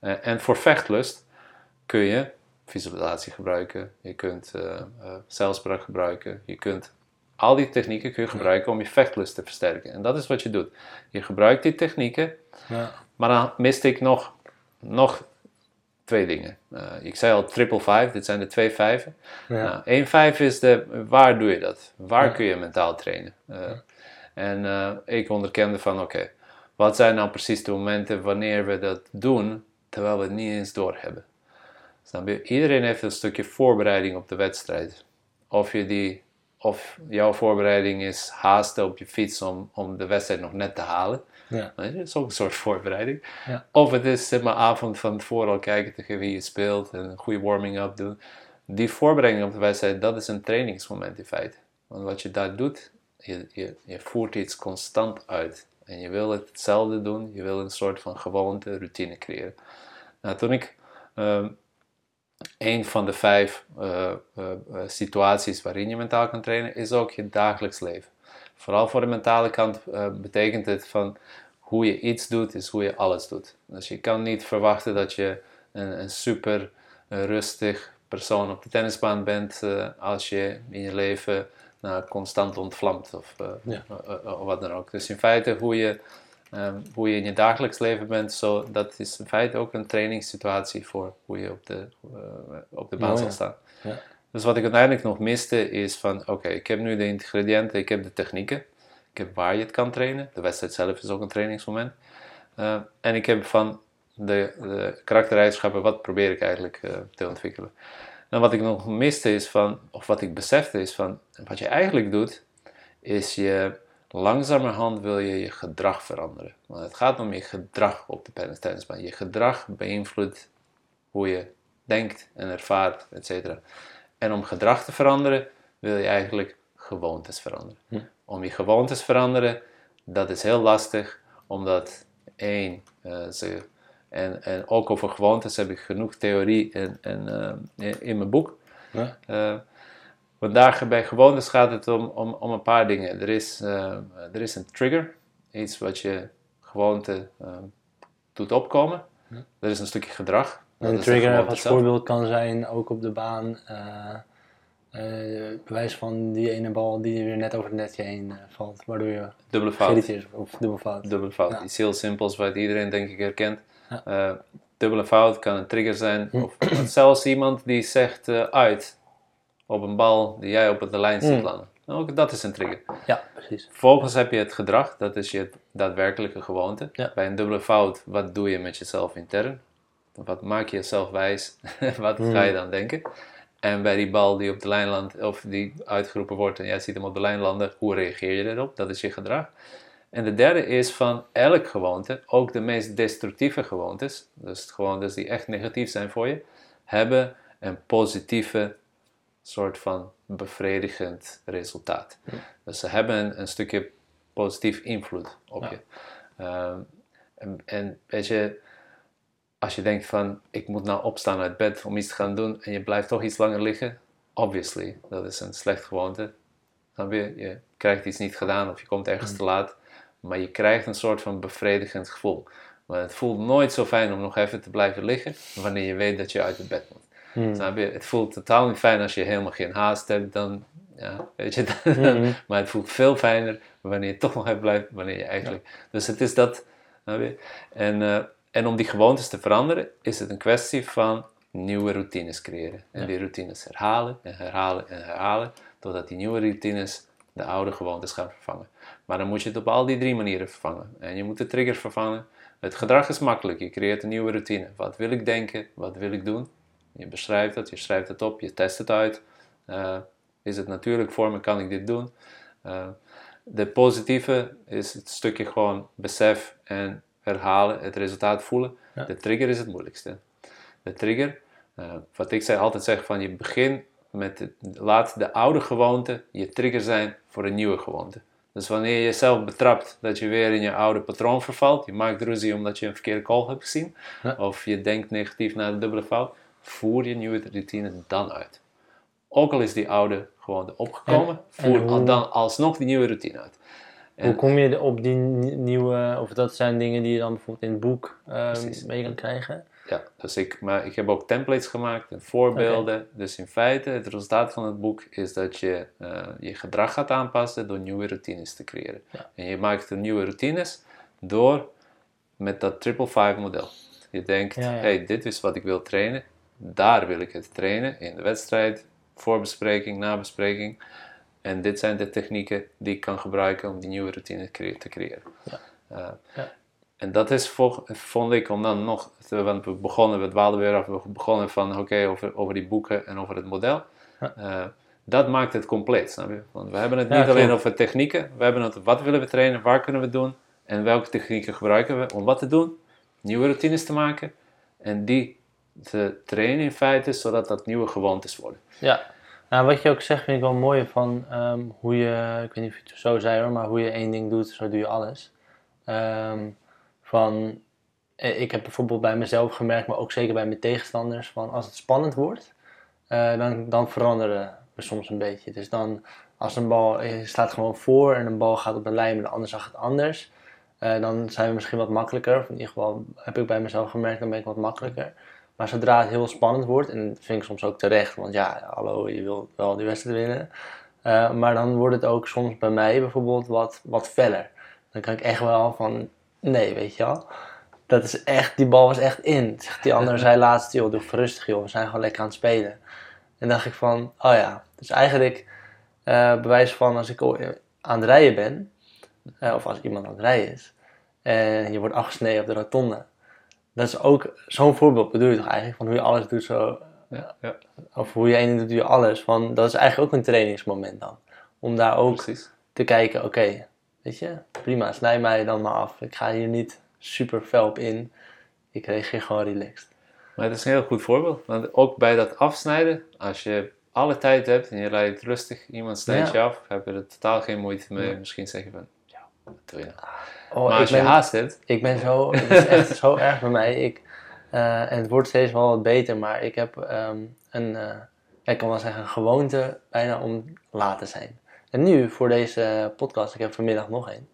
Eh, en voor vechtlust kun je visualisatie gebruiken, je kunt eh eh, zelfspraak gebruiken, je kunt al die technieken kun je gebruiken om je vechtlust te versterken. En dat is wat je doet. Je gebruikt die technieken, Ja. maar dan miste ik nog, nog twee dingen. Eh, ik zei al triple five, dit zijn de twee vijven. Ja. Nou, één vijf is de, waar doe je dat? Waar Ja. kun je mentaal trainen? Eh, En eh, ik onderkende van, oké, wat zijn nou precies de momenten wanneer we dat doen, terwijl we het niet eens doorhebben? Snap je? Iedereen heeft een stukje voorbereiding op de wedstrijd. Of, je die, of jouw voorbereiding is haasten op je fiets om, om de wedstrijd nog net te halen. Ja. Dat is ook een soort voorbereiding. Ja. Of het is zeg maar avond van tevoren al kijken tegen wie je speelt en een goede warming-up doen. Die voorbereiding op de wedstrijd, dat is een trainingsmoment in feite. Want wat je daar doet, je, je, je voert iets constant uit. En je wil het hetzelfde doen, je wil een soort van gewoonte, routine creëren. Nou, toen ik ehm een van de vijf eh, eh, eh, situaties waarin je mentaal kan trainen, is ook je dagelijks leven. Vooral voor de mentale kant eh, betekent het van hoe je iets doet, is hoe je alles doet. Dus je kan niet verwachten dat je een, een super rustig persoon op de tennisbaan bent eh, als je in je leven nou, constant ontvlamt of, eh, Ja. of wat dan ook. Dus in feite hoe je, ehm, hoe je in je dagelijks leven bent, zo, dat is in feite ook een trainingssituatie voor hoe je op de, op de baan Mooi, zal ja. staan. Ja. Dus wat ik uiteindelijk nog miste is van, oké, ik heb nu de ingrediënten, ik heb de technieken, ik heb waar je het kan trainen. De wedstrijd zelf is ook een trainingsmoment. Eh, en ik heb van de, de karaktereigenschappen, wat probeer ik eigenlijk eh, te ontwikkelen. En wat ik nog miste is van, of wat ik besefte is van, wat je eigenlijk doet, is je langzamerhand wil je je gedrag veranderen. Want het gaat om je gedrag op de tennis- tennisbaan. Je gedrag beïnvloedt hoe je denkt en ervaart, et cetera. En om gedrag te veranderen, wil je eigenlijk gewoontes veranderen. Hm. Om je gewoontes te veranderen, dat is heel lastig, omdat één, eh, ze, en, en ook over gewoontes heb ik genoeg theorie in, in, eh, in, in mijn boek. Ja. Eh, want daar bij gewoontes gaat het om, om, om een paar dingen. Er is, er is een trigger, iets wat je gewoonte doet opkomen. Er is een stukje gedrag. Een trigger als voorbeeld kan zijn, ook op de baan, eh, bewijs van die ene bal die weer net over het netje heen eh, valt, waardoor je Dubbele fout. of dubbel fout. Dubbele fout. Ja. Iets heel simpels wat iedereen denk ik herkent. Ja. Dubbele fout kan een trigger zijn. Hm. Of zelfs iemand die zegt uit op een bal die jij op de lijn ziet Hm. landen. Ook dat is een trigger. Ja, precies. Vervolgens heb je het gedrag, dat is je daadwerkelijke gewoonte. Ja. Bij een dubbele fout, wat doe je met jezelf intern? Wat maak je jezelf wijs? wat Hmm. ga je dan denken? En bij die bal die op de lijn landt, of die uitgeroepen wordt en jij ziet hem op de lijn landen, hoe reageer je erop? Dat is je gedrag. En de derde is van elk gewoonte, ook de meest destructieve gewoontes, dus gewoontes die echt negatief zijn voor je, hebben een positieve soort van bevredigend resultaat. Dus ze hebben een, een stukje positief invloed op Ja. je. Ehm, en, en weet je, als je denkt van ik moet nou opstaan uit bed om iets te gaan doen en je blijft toch iets langer liggen, obviously, dat is een slecht gewoonte. Snap je? Je krijgt iets niet gedaan of je komt ergens te laat, maar je krijgt een soort van bevredigend gevoel. Maar het voelt nooit zo fijn om nog even te blijven liggen wanneer je weet dat je uit het bed moet. Hmm. Snap je? Het voelt totaal niet fijn als je helemaal geen haast hebt. Dan Ja, weet je, Mhm. maar het voelt veel fijner wanneer je toch nog even blijft, wanneer je eigenlijk... Dus het is dat... je? En, eh, en om die gewoontes te veranderen, is het een kwestie van nieuwe routines creëren. En Ja. die routines herhalen en herhalen en herhalen, totdat die nieuwe routines de oude gewoontes gaan vervangen. Maar dan moet je het op al die drie manieren vervangen. En je moet de trigger vervangen. Het gedrag is makkelijk. Je creëert een nieuwe routine. Wat wil ik denken? Wat wil ik doen? Je beschrijft het, je schrijft het op, je test het uit. Eh, is het natuurlijk voor me? Kan ik dit doen? Eh, de positieve is het stukje gewoon besef en herhalen, het resultaat voelen. Ja. De trigger is het moeilijkste. De trigger, eh, wat ik zei, altijd zeg van je begint met, laat de oude gewoonte je trigger zijn voor een nieuwe gewoonte. Dus wanneer je jezelf betrapt dat je weer in je oude patroon vervalt, je maakt ruzie omdat je een verkeerde call hebt gezien, Ja. of je denkt negatief naar de dubbele fout, voer je nieuwe routine dan uit. Ook al is die oude gewoonte opgekomen, En- voer en hoe- dan alsnog die nieuwe routine uit. En- Hoe kom je op die ni- nieuwe, of dat zijn dingen die je dan bijvoorbeeld in het boek eh, mee kan krijgen? Ja, dus ik, maar ik heb ook templates gemaakt en voorbeelden. Dus in feite, het resultaat van het boek is dat je eh, je gedrag gaat aanpassen door nieuwe routines te creëren. Ja. En je maakt de nieuwe routines door met dat triple five model. Je denkt, Ja, ja. hey, dit is wat ik wil trainen. Daar wil ik het trainen. In de wedstrijd, voorbespreking, nabespreking. En dit zijn de technieken die ik kan gebruiken om die nieuwe routine te creëren. Ja. Eh, Ja. En dat is, vond ik, om dan nog, want we begonnen, we dwaalden weer af, we begonnen van, oké, over, over die boeken en over het model. Ja. Eh, dat maakt het compleet, snap je? Want we hebben het niet alleen over technieken, we hebben het wat willen we trainen, waar kunnen we doen en welke technieken gebruiken we om wat te doen, nieuwe routines te maken en die te trainen in feite, zodat dat nieuwe gewoontes worden. Ja, nou, wat je ook zegt vind ik wel mooi van ehm, hoe je, ik weet niet of je het zo zei hoor, maar hoe je één ding doet, zo doe je alles. Ehm, van, eh, ik heb bijvoorbeeld bij mezelf gemerkt, maar ook zeker bij mijn tegenstanders, van als het spannend wordt, eh, dan, dan veranderen we soms een beetje. Dus dan, als een bal, je staat gewoon voor en een bal gaat op de lijn en de ander zag het anders, eh, dan zijn we misschien wat makkelijker. In ieder geval heb ik bij mezelf gemerkt, dan ben ik wat makkelijker. Maar zodra het heel spannend wordt, en dat vind ik soms ook terecht, want ja, hallo, je wilt wel die wedstrijd winnen. Eh, maar dan wordt het ook soms bij mij bijvoorbeeld wat, wat feller. Dan kan ik echt wel van, nee, weet je wel. Dat is echt, die bal was echt in. Zegt die ander zei laatst, joh, doe rustig joh, we zijn gewoon lekker aan het spelen. En dacht ik van, oh ja, dus eigenlijk eh bewijs van als ik aan het rijden ben, eh, of als iemand aan het rijden is, en je wordt afgesneden op de rotonde. Dat is ook zo'n voorbeeld bedoel je toch eigenlijk, van hoe je alles doet zo, Ja, ja of hoe je ding doet, doe je alles. Van, dat is eigenlijk ook een trainingsmoment dan. Om daar ook precies. te kijken, oké, weet je, prima, snij mij dan maar af. Ik ga hier niet super fel op in. Ik reageer gewoon relaxed. Maar het is een heel goed voorbeeld. Want ook bij dat afsnijden, als je alle tijd hebt en je rijdt rustig, iemand snijdt Ja. je af, heb je er totaal geen moeite mee. Misschien zeg je van, Oh, maar ik als je haast hebt, ik ben zo, het is echt zo erg bij mij. Ik, eh, en het wordt steeds wel wat beter, maar ik heb ehm, een, eh, ik kan wel zeggen, een gewoonte bijna om laat te zijn. En nu, voor deze podcast, ik heb vanmiddag nog één,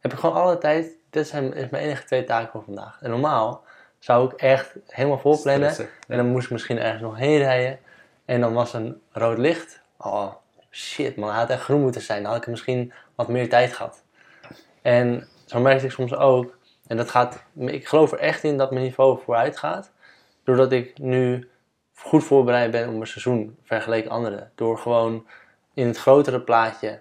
heb ik gewoon alle tijd, dit zijn is mijn enige twee taken voor vandaag. En normaal zou ik echt helemaal vol plannen. stressen. En dan moest ik misschien ergens nog heen rijden. En dan was een rood licht. Oh, shit man, het had echt groen moeten zijn. Dan had ik misschien wat meer tijd gehad. En zo merkte ik soms ook. En dat gaat, ik geloof er echt in dat mijn niveau vooruit gaat. Doordat ik nu goed voorbereid ben op mijn seizoen vergeleken anderen. Door gewoon in het grotere plaatje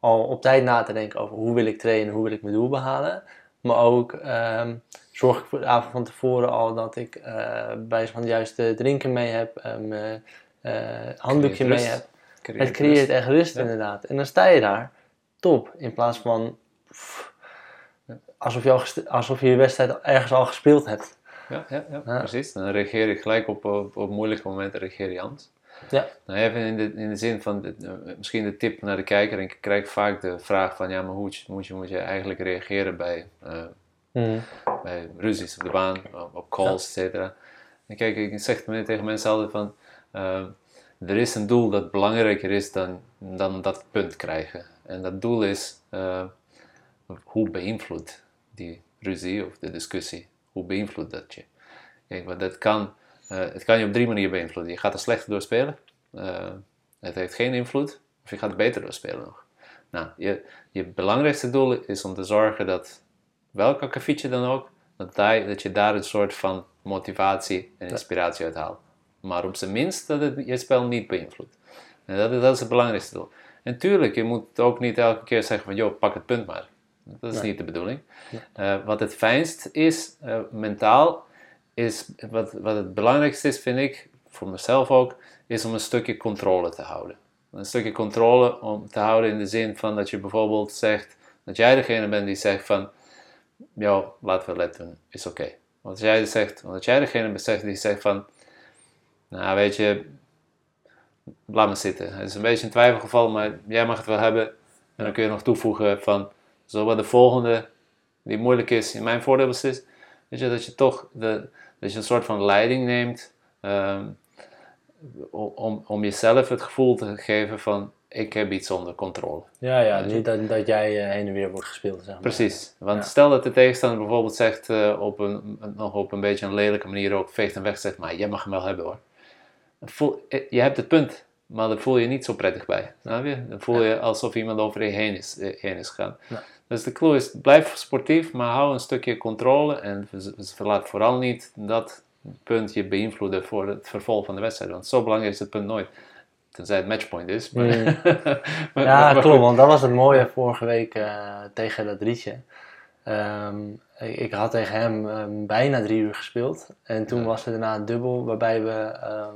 al op tijd na te denken over hoe wil ik trainen, hoe wil ik mijn doel behalen. Maar ook ehm, zorg ik voor de avond van tevoren al dat ik eh bij van de juiste drinken mee heb, eh, mijn eh, handdoekje mee heb. Creëert Het creëert rust. echt rust Ja. inderdaad. En dan sta je daar, top. In plaats van alsof je, al alsof je je wedstrijd ergens al gespeeld hebt. Ja, ja, ja, Ja. precies. Dan reageer je gelijk op, op, op moeilijke momenten, reageer je anders. Ja. Nou, even in de, in de zin van, de, misschien de tip naar de kijker. Ik krijg vaak de vraag van, ja, maar hoe moet je, moet je eigenlijk reageren bij, eh, Mhm. bij ruzies op de baan, op, calls, et cetera. En kijk, ik zeg tegen mensen altijd van, eh, er is een doel dat belangrijker is dan, dan dat punt krijgen. En dat doel is, eh, hoe beïnvloedt die ruzie of de discussie, hoe beïnvloedt dat je? Kijk, want dat kan, eh, het kan je op drie manieren beïnvloeden. Je gaat er slechter door spelen, eh, het heeft geen invloed Of je gaat beter spelen nog. Nou, je, je belangrijkste doel is om te zorgen dat, welk akkefietje dan ook, dat, daar, dat je daar een soort van motivatie en inspiratie uit haalt. Maar op zijn minst dat het je spel niet beïnvloedt. En dat, is- dat is het belangrijkste doel. En tuurlijk, je moet ook niet elke keer zeggen van, joh, pak het punt maar. Dat is Nee. niet de bedoeling. Eh, wat het fijnst is, eh, mentaal, is wat, wat het belangrijkste is, vind ik, voor mezelf ook, is om een stukje controle te houden. Een stukje controle om te houden in de zin van dat je bijvoorbeeld zegt, dat jij degene bent die zegt van, joh, laten we let doen, is oké. Want als jij zegt, jij degene bent die zegt van, nou weet je, laat me zitten. Het is een beetje een twijfelgeval, maar jij mag het wel hebben. En dan kun je nog toevoegen van, zo wat de volgende, die moeilijk is, in mijn voordeel beslist, weet je, dat je toch de, dat je een soort van leiding neemt ehm, om, om jezelf het gevoel te geven van, ik heb iets onder controle. Ja, ja, niet dat, dat jij eh, heen en weer wordt gespeeld, zeg maar. Precies, want Ja. stel dat de tegenstander bijvoorbeeld zegt eh, op een, nog op een beetje een lelijke manier ook veegt en weg zegt, maar jij mag hem wel hebben hoor. Voel, eh, je hebt het punt, maar daar voel je niet zo prettig bij. Snap je? Dan voel je alsof iemand over je heen is, eh, heen is gegaan. Ja. Dus de clue is, blijf sportief, maar hou een stukje controle en v- v- laat vooral niet dat punt je beïnvloeden voor het vervolg van de wedstrijd. Want zo belangrijk is het punt nooit. Tenzij het matchpoint is. Maar, Mm. maar- Ja, maar- klopt, want dat was het mooie vorige week eh, tegen dat Rietje. Ehm, ik, ik had tegen hem ehm, bijna drie uur gespeeld. En toen Ja. was er daarna een dubbel waarbij we... ehm,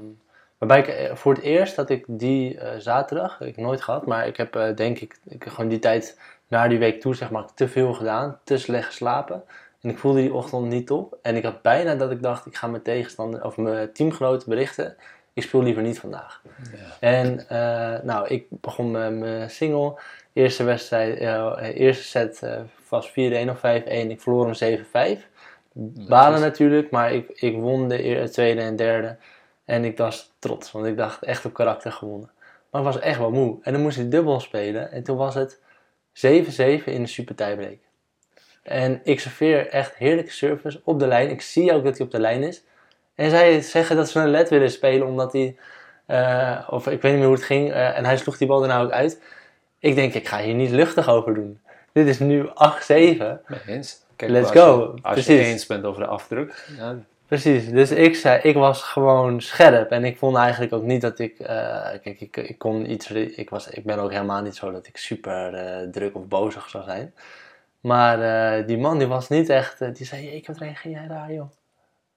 waarbij ik eh, voor het eerst dat ik die eh, zaterdag, ik nooit gehad, maar ik heb eh, denk ik, ik heb gewoon die tijd naar die week toe zeg maar te veel gedaan, te slecht geslapen. En ik voelde die ochtend niet top. En ik had bijna dat ik dacht, ik ga mijn tegenstander of mijn teamgenoten berichten. Ik speel liever niet vandaag. En eh, nou, ik begon met mijn single. Eerste wedstrijd, eerste set was 4-1 of 5-1. Ik verloor hem 7-5. Balen natuurlijk, maar ik, ik won de eer- tweede en derde. En ik was trots, want ik dacht echt op karakter gewonnen. Maar ik was echt wel moe. En dan moest ik dubbel spelen. En toen was het 7-7 in de super tiebreak. En ik serveer echt heerlijke service op de lijn. Ik zie ook dat hij op de lijn is. En zij zeggen dat ze een led willen spelen omdat hij... eh, of ik weet niet meer hoe het ging. eh, en hij sloeg die bal er nou ook uit. Ik denk, ik ga hier niet luchtig over doen. Dit is nu 8-7. Nee, eens. Kijk, Let's als go. Je, als je Precies. eens bent over de afdruk, ja, Precies, dus ik zei, ik was gewoon scherp en ik vond eigenlijk ook niet dat ik, eh, kijk, ik, ik kon iets, ik, was, ik ben ook helemaal niet zo dat ik super eh, druk of bozig zou zijn. Maar eh, die man die was niet echt, die zei, ik wat reageer jij daar joh?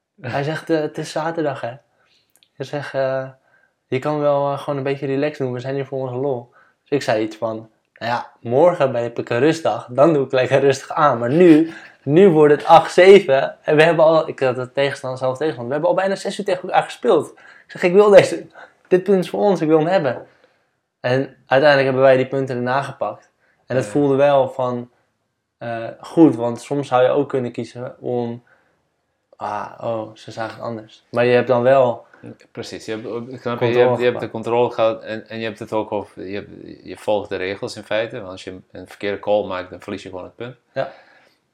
Hij zegt, het is zaterdag hè. Ik zeg, eh, je kan wel gewoon een beetje relaxed doen, we zijn hier voor onze lol. Dus ik zei iets van, nou ja, morgen ben ik een rustdag, dan doe ik lekker rustig aan. Maar nu, nu wordt het 8-7 en we hebben al, ik had het tegenstander zelf tegenstander, we hebben al bijna 6 uur tegen elkaar gespeeld. Ik zeg, ik wil deze, dit punt is voor ons, ik wil hem hebben. En uiteindelijk hebben wij die punten erna gepakt. En het Ja. voelde wel van eh, goed, want soms zou je ook kunnen kiezen om, ah, oh, ze zagen het anders. Maar je hebt dan wel, precies. Je hebt, je, hebt, je hebt de controle gehad en, en je hebt het ook over, je, hebt- je volgt de regels in feite. Want als je een verkeerde call maakt, dan verlies je gewoon het punt. Ja.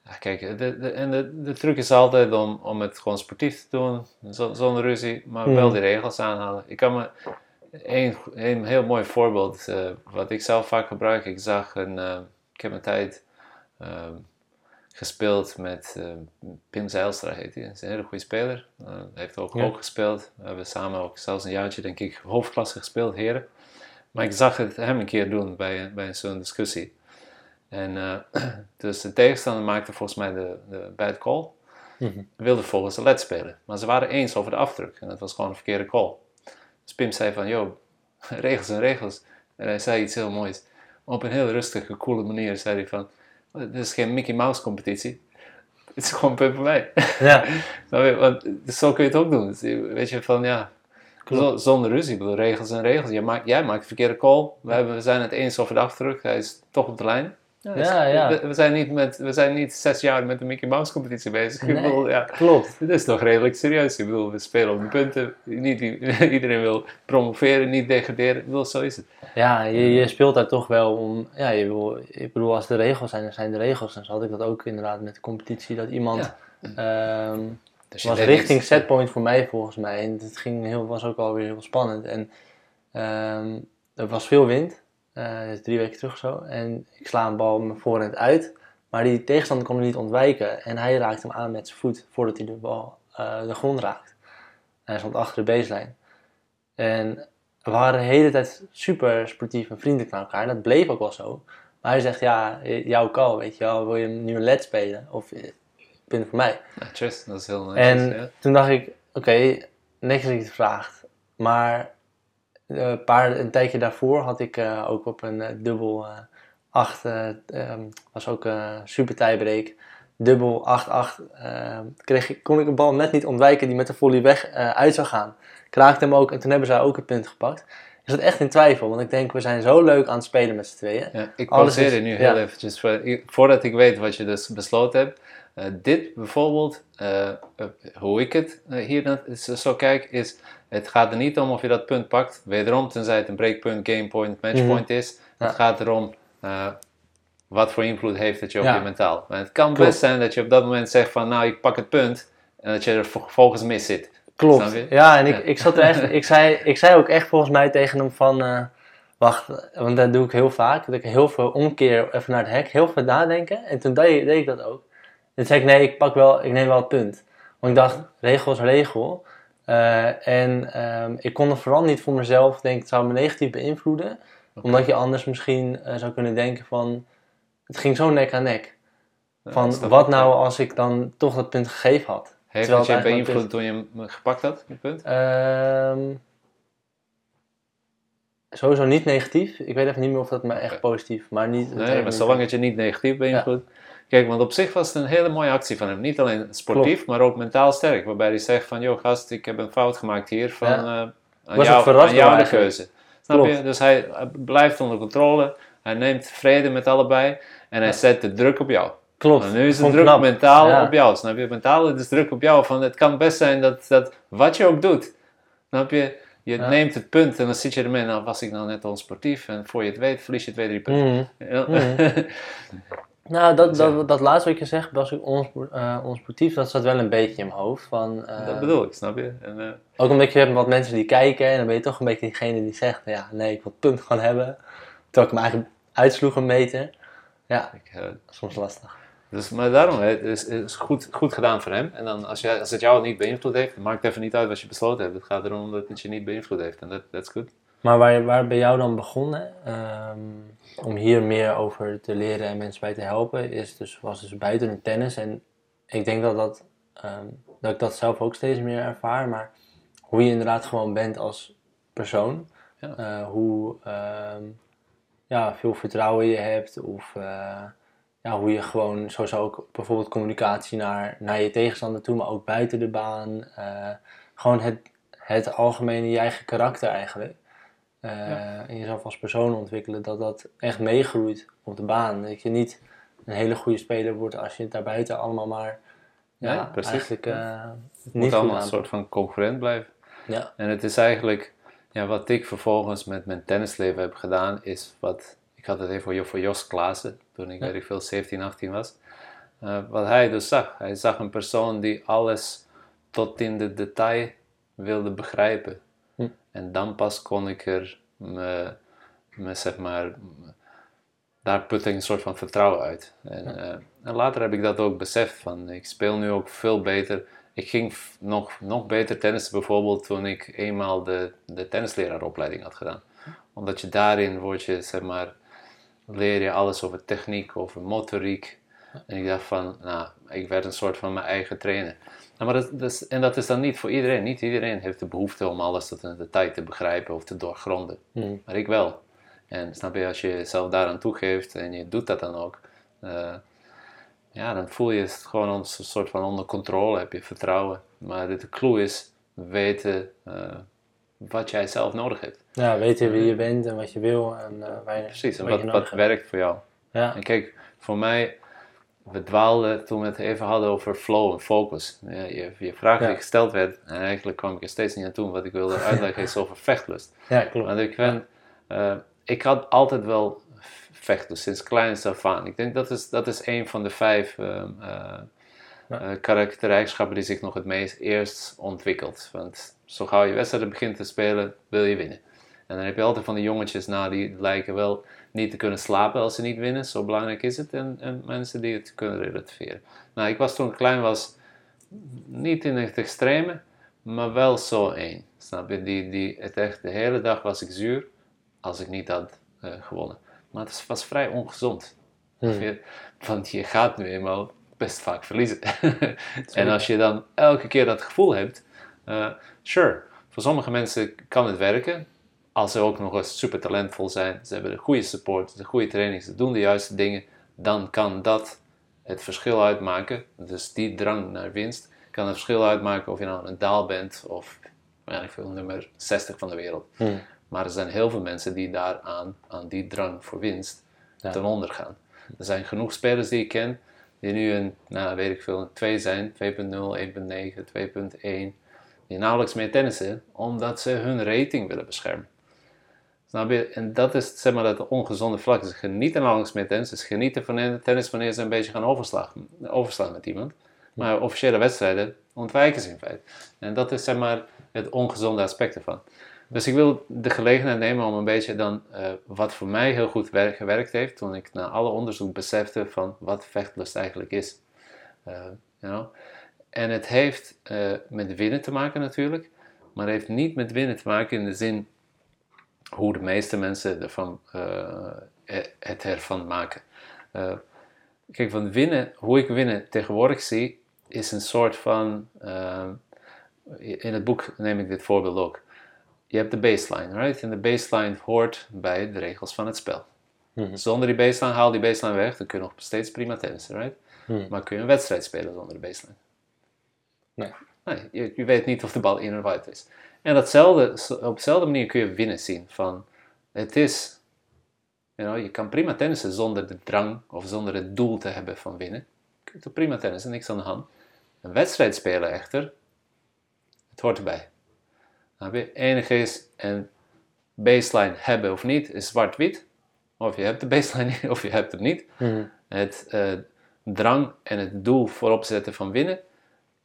Ja, kijk, de, de, en de, de truc is altijd om, om het gewoon sportief te doen, zo- zonder ruzie, maar wel Mhm. die regels aanhouden. Ik kan me een, een heel mooi voorbeeld, eh, wat ik zelf vaak gebruik. Ik zag een, eh, ik heb een tijd ehm, gespeeld met eh, Pim Zijlstra, heet hij. Hij is een hele goede speler. Hij heeft ook Ja. gespeeld. We hebben samen ook zelfs een jaartje, denk ik, hoofdklasse gespeeld, heren. Maar ik zag het hem een keer doen bij, bij zo'n discussie. En eh, dus de tegenstander maakte volgens mij de, de bad call. Mhm. Wilde volgens de led spelen. Maar ze waren eens over de afdruk. En dat was gewoon een verkeerde call. Dus Pim zei van, joh, regels zijn regels. En hij zei iets heel moois. Op een heel rustige, coole manier zei hij van, dit is geen Mickey Mouse competitie. Het is gewoon mij. ja? Want zo kun je het ook doen. Dus, weet je, van ja, Klopt. zonder ruzie. Ik bedoel, regels en regels. Je maakt, jij maakt een verkeerde call. We, hebben, we zijn het eens over de afdruk. Hij is toch op de lijn. Ja, Ja, ja. We, we zijn niet met, we zijn niet zes jaar met de Mickey Mouse competitie bezig. Ik Nee. bedoel, ja, klopt. dit is toch redelijk serieus. Ik bedoel, we spelen op de punten. Niet, iedereen wil promoveren, niet degraderen. Ik bedoel, zo is het. Ja, je, je speelt daar toch wel om. Ja, je wil, ik bedoel, als de regels zijn, dan zijn de regels. En zo had ik dat ook inderdaad met de competitie. Dat iemand. ehm, Dus het was richting niet- setpoint voor mij volgens mij. En het ging heel, was ook alweer heel spannend. En ehm, er was veel wind. Is drie weken terug of zo. En ik sla een bal mijn voorhand uit. Maar die tegenstander kon hem niet ontwijken. En hij raakt hem aan met zijn voet voordat hij de bal eh, de grond raakt. En hij stond achter de baseline. En we waren de hele tijd super sportief en vriendelijk naar elkaar. En dat bleef ook wel zo. Maar hij zegt, ja, jouw call, weet je wel. Wil je nu een led spelen? Of eh, punt voor mij. Netjes, dat is heel netjes. En ja. toen dacht ik, oké, niks dat ik het vraagt. Maar een, paar, een tijdje daarvoor had ik eh, ook op een eh, dubbel eh 8, eh, ehm, was ook een super tiebreak. Dubbel 8-8 ehm, kreeg kon ik een bal net niet ontwijken die met de volley weg eh, uit zou gaan. Kraakte hem ook en toen hebben zij ook het punt gepakt. Ik zat echt in twijfel, want ik denk we zijn zo leuk aan het spelen met z'n tweeën. Ja, ik pauzeer is- je nu ja. heel eventjes. voor- i- Voordat ik weet wat je dus besloten hebt. Eh, dit bijvoorbeeld, eh, eh, hoe ik het hier dan zo, kijk, is... Het gaat er niet om of je dat punt pakt. Wederom, tenzij het een breakpunt, gamepoint, matchpoint is. Ja. Het gaat erom wat voor invloed heeft het je op Ja. je mentaal. Maar het kan Klopt. best zijn dat je op dat moment zegt van... Nou, ik pak het punt. En dat je er vervolgens mis zit. Klopt. Ja, en ik, Ja. ik zat er echt. ik, zei, ik zei ook echt volgens mij tegen hem van. eh, wacht, want dat doe ik heel vaak. Dat ik heel veel omkeer even naar het hek, heel veel nadenken. En toen deed, deed ik dat ook. En toen zei ik: nee, ik pak wel, ik neem wel het punt. Want ik dacht, regel is regel. Eh, en ehm, ik kon het vooral niet voor mezelf, denk het zou me negatief beïnvloeden. Omdat je anders misschien eh, zou kunnen denken van. Het ging zo nek aan nek. Van wat nou als ik dan toch dat punt gegeven had? Heeft het je beïnvloed toen je hem gepakt had, punt? Ehm sowieso niet negatief. Ik weet even niet meer of dat me echt positief, maar niet. Nee, maar zolang het je niet negatief beïnvloedt. Kijk, want op zich was het een hele mooie actie van hem. Niet alleen sportief, maar ook mentaal sterk. Waarbij hij zegt van, joh gast, ik heb een fout gemaakt hier. Van, Ja. eh, aan Was jou, aan jou door de keuze. Snap je? Dus hij, hij blijft onder controle. Hij neemt vrede met allebei. En hij Ja. zet de druk op jou. Klopt. Nu is Vond druk knap. mentaal Ja. op jou. Snap je? Mentaal is druk op jou. Van, het kan best zijn dat, dat wat je ook doet. Snap je? Je Ja. neemt het punt en dan zit je ermee. Nou, was ik nou net onsportief. En voor je het weet, verlies je twee, drie punten. Mhm. Ja. Mhm. Nou, dat, dat, dat laatste wat je zegt, was ik eh, onsportief, dat zat wel een beetje in mijn hoofd. Van, eh, dat bedoel ik, snap je? En, eh, Ook omdat je hebt wat mensen die kijken en dan ben je toch een beetje diegene die zegt, ja, nee, ik wil het punt gewoon hebben. Terwijl ik hem eigenlijk uitsloeg een meter. Ja, ik, soms lastig. Dus, maar daarom, het is, het goed, goed gedaan voor hem. En dan, als, jij, als het jou niet beïnvloed heeft, dan maakt het even niet uit wat je besloten hebt. Het gaat erom dat het je niet beïnvloed heeft. En dat is goed. Maar waar, waar ben jou dan begonnen ehm, om hier meer over te leren en mensen bij te helpen, is dus, was dus buiten het tennis. En ik denk dat, dat, ehm, dat ik dat zelf ook steeds meer ervaar. Maar hoe je inderdaad gewoon bent als persoon. Ja. Eh, hoe ehm, ja, veel vertrouwen je hebt. Of eh, ja, hoe je gewoon, sowieso ook bijvoorbeeld communicatie naar, naar je tegenstander toe, maar ook buiten de baan. Eh, gewoon het, het algemene je eigen karakter eigenlijk. Eh, Ja. En jezelf als persoon ontwikkelen, dat dat echt meegroeit op de baan. Dat je niet een hele goede speler wordt als je het daarbuiten allemaal maar ja, precies. eigenlijk eh, Het niet moet allemaal een soort van concurrent blijven. Ja, En het is eigenlijk, ja, wat ik vervolgens met mijn tennisleven heb gedaan, is wat, had het even voor, Jo- voor Jos Klaassen, toen ik, Ja. weet ik veel, 17, 18 was. Eh, wat hij dus zag. Hij zag een persoon die alles tot in de detail wilde begrijpen. Hm. En dan pas kon ik er me, me zeg maar, daar putte ik een soort van vertrouwen uit. En, eh, en later heb ik dat ook beseft van, ik speel nu ook veel beter. Ik ging nog, nog beter tennissen bijvoorbeeld toen ik eenmaal de, de tennisleraaropleiding had gedaan. Omdat je daarin word je, zeg maar, leer je alles over techniek, over motoriek. En ik dacht van, nou, ik werd een soort van mijn eigen trainer. Nou, maar dat, is- en dat is dan niet voor iedereen. Niet iedereen heeft de behoefte om alles tot in de tijd te begrijpen of te doorgronden. Hm. Maar ik wel. En snap je, als je jezelf daaraan toegeeft en je doet dat dan ook, eh, ja, dan voel je het gewoon als een soort van onder controle, heb je vertrouwen. Maar de clue is weten eh, wat jij zelf nodig hebt. ja weten wie je bent en wat je wil en eh, waar je, Precies, en wat wat, werkt voor jou. Ja, En kijk, voor mij, we dwaalden toen we het even hadden over flow en focus. Ja, je, je vraag die Ja. gesteld werd, en eigenlijk kwam ik er steeds niet aan toe, wat ik wilde uitleggen is over vechtlust. ja klopt. Want ik, ben, eh, ik had altijd wel vechten, sinds kleins af aan. Ik denk dat is, dat is een van de vijf eh, Ja. eh, karaktereigenschappen die zich nog het meest eerst ontwikkelt. Want zo gauw je wedstrijden begint te spelen, wil je winnen. En dan heb je altijd van die jongetjes na die lijken wel niet te kunnen slapen als ze niet winnen. Zo belangrijk is het. En, en mensen die het kunnen relativeren. Nou, ik was toen ik klein was, niet in het extreme, maar wel zo één. Snap je? Die, die, het echt, de hele dag was ik zuur als ik niet had eh, gewonnen. Maar het was vrij ongezond. Hmm. Je- Want je gaat nu eenmaal best vaak verliezen. en als je dan elke keer dat gevoel hebt, eh, sure, voor sommige mensen kan het werken. Als ze ook nog eens super talentvol zijn, ze hebben de goede support, de goede training, ze doen de juiste dingen, dan kan dat het verschil uitmaken. Dus die drang naar winst kan het verschil uitmaken of je nou een daal bent of ja, ik veel, nummer 60 van de wereld. Hmm. Maar er zijn heel veel mensen die daaraan, aan die drang voor winst, Ja. ten onder gaan. Er zijn genoeg spelers die ik ken, die nu een, nou weet ik veel, een 2 zijn, 2.0, 1.9, 2.1, die nauwelijks meer tennissen, omdat ze hun rating willen beschermen. Snap je? En dat is zeg maar dat ongezonde vlak. Ze genieten nauwelijks meer tennis, ze genieten van tennis wanneer ze een beetje gaan overslaan, overslaan met iemand. Maar officiële wedstrijden ontwijken ze in feite. En dat is zeg maar het ongezonde aspect ervan. Dus ik wil de gelegenheid nemen om een beetje dan, eh, wat voor mij heel goed wer- gewerkt heeft, toen ik na alle onderzoek besefte van wat vechtlust eigenlijk is. Eh, you know? En het heeft eh, met winnen te maken natuurlijk, maar het heeft niet met winnen te maken in de zin hoe de meeste mensen ervan, eh, het ervan maken. Eh, kijk, van winnen, hoe ik winnen tegenwoordig zie, is een soort van. eh, in het boek neem ik dit voorbeeld ook. Je hebt de baseline, right? En de baseline hoort bij de regels van het spel. Mhm. Zonder die baseline, haal die baseline weg, dan kun je nog steeds prima tennissen, right? Mhm. Maar kun je een wedstrijd spelen zonder de baseline? Nee. Nee, je, je weet niet of de bal in of uit is. En datzelfde, op dezelfde manier kun je winnen zien. Van, het is, you know, je kan prima tennissen zonder de drang of zonder het doel te hebben van winnen. Je kunt prima tennissen, niks aan de hand. Een wedstrijd spelen echter, het hoort erbij. Het enige is, een baseline hebben of niet, is zwart-wit. Of je hebt de baseline of je hebt het niet. Mhm. Het eh, drang en het doel voorop zetten van winnen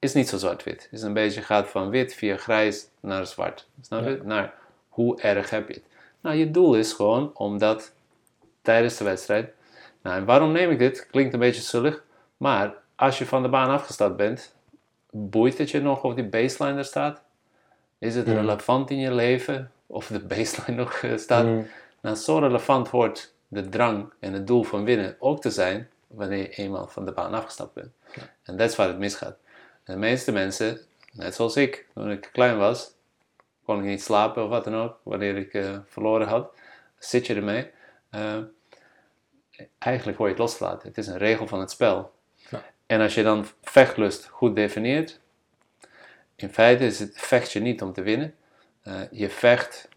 is niet zo zwart-wit. Het is een beetje gaat van wit via grijs naar zwart. Snap je? Naar hoe erg heb je het? Nou, je doel is gewoon omdat tijdens de wedstrijd. Nou, en waarom neem ik dit? Klinkt een beetje zullig, maar als je van de baan afgestapt bent, boeit het je nog of die baseline er staat? Is het relevant in je leven of de baseline nog eh, staat? Nou, zo relevant hoort de drang en het doel van winnen ook te zijn wanneer je eenmaal van de baan afgestapt bent. En dat is waar het misgaat. En de meeste mensen, net zoals ik, toen ik klein was, kon ik niet slapen of wat dan ook, wanneer ik eh, verloren had. Zit je ermee? Eh, eigenlijk hoor je het loslaten. Het is een regel van het spel. Ja. En als je dan vechtlust goed definieert, in feite is het vecht je niet om te winnen. Eh, je vecht,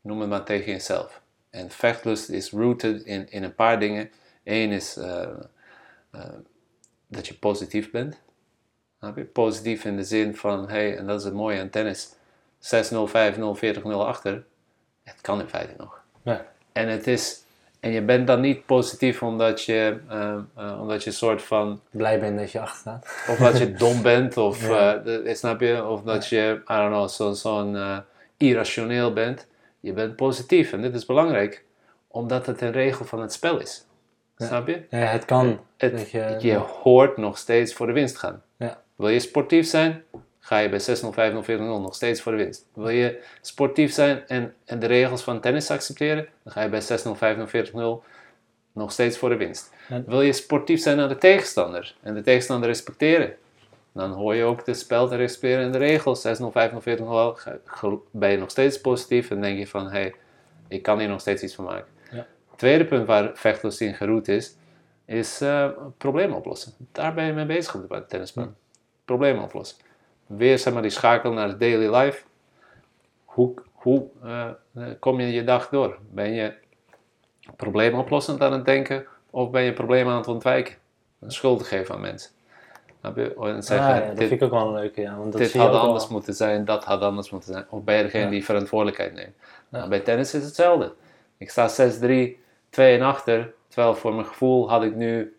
noem het maar tegen jezelf. En vechtlust is rooted in, in een paar dingen. Eén is dat je positief bent. Snap je? Positief in de zin van, hey, en dat is het mooie aan tennis. 6-0, 5-0, 40-0 achter. Het kan in feite nog. Ja. En het is... En je bent dan niet positief omdat je, eh, eh, omdat je een soort van Blij ben dat je achter staat. of dat je dom bent, of Ja. eh, de- snap je? Of dat je, I don't know, zo- zo'n eh, irrationeel bent. Je bent positief en dit is belangrijk, omdat het een regel van het spel is. Snap je? Ja, het kan. Het, dat je, je hoort nog steeds voor de winst gaan. Ja. Wil je sportief zijn, ga je bij 6-0, 5-0, 4-0 nog steeds voor de winst. Wil je sportief zijn en, en de regels van tennis accepteren, dan ga je bij 6-0, 5-0, 4-0 nog steeds voor de winst. En- Wil je sportief zijn naar de tegenstander en de tegenstander respecteren, dan hoor je ook de spel te respecteren en de regels. 6-0, 5-0, 4-0, ga- ge- ben je nog steeds positief en denk je van, hé, hey, ik kan hier nog steeds iets van maken. Ja. Tweede punt waar vechtlust in geroet is, is eh, problemen oplossen. Daar ben je mee bezig op de tennisbaan. Problemen oplossen. Weer zeg maar die schakel naar het daily life. Hoe, hoe eh, eh, kom je je dag door? Ben je probleemoplossend aan het denken of ben je problemen aan het ontwijken? Een schuld geven aan mensen. En zeggen, Ah, ja, dat dit, vind ik ook wel een leuke, ja. Want dat dit had anders moeten zijn, dat had anders moeten zijn. Of ben je degene Ja. die verantwoordelijkheid neemt? Ja. Nou, bij tennis is hetzelfde. Ik sta 6-3, 2 en achter. Terwijl voor mijn gevoel had ik nu,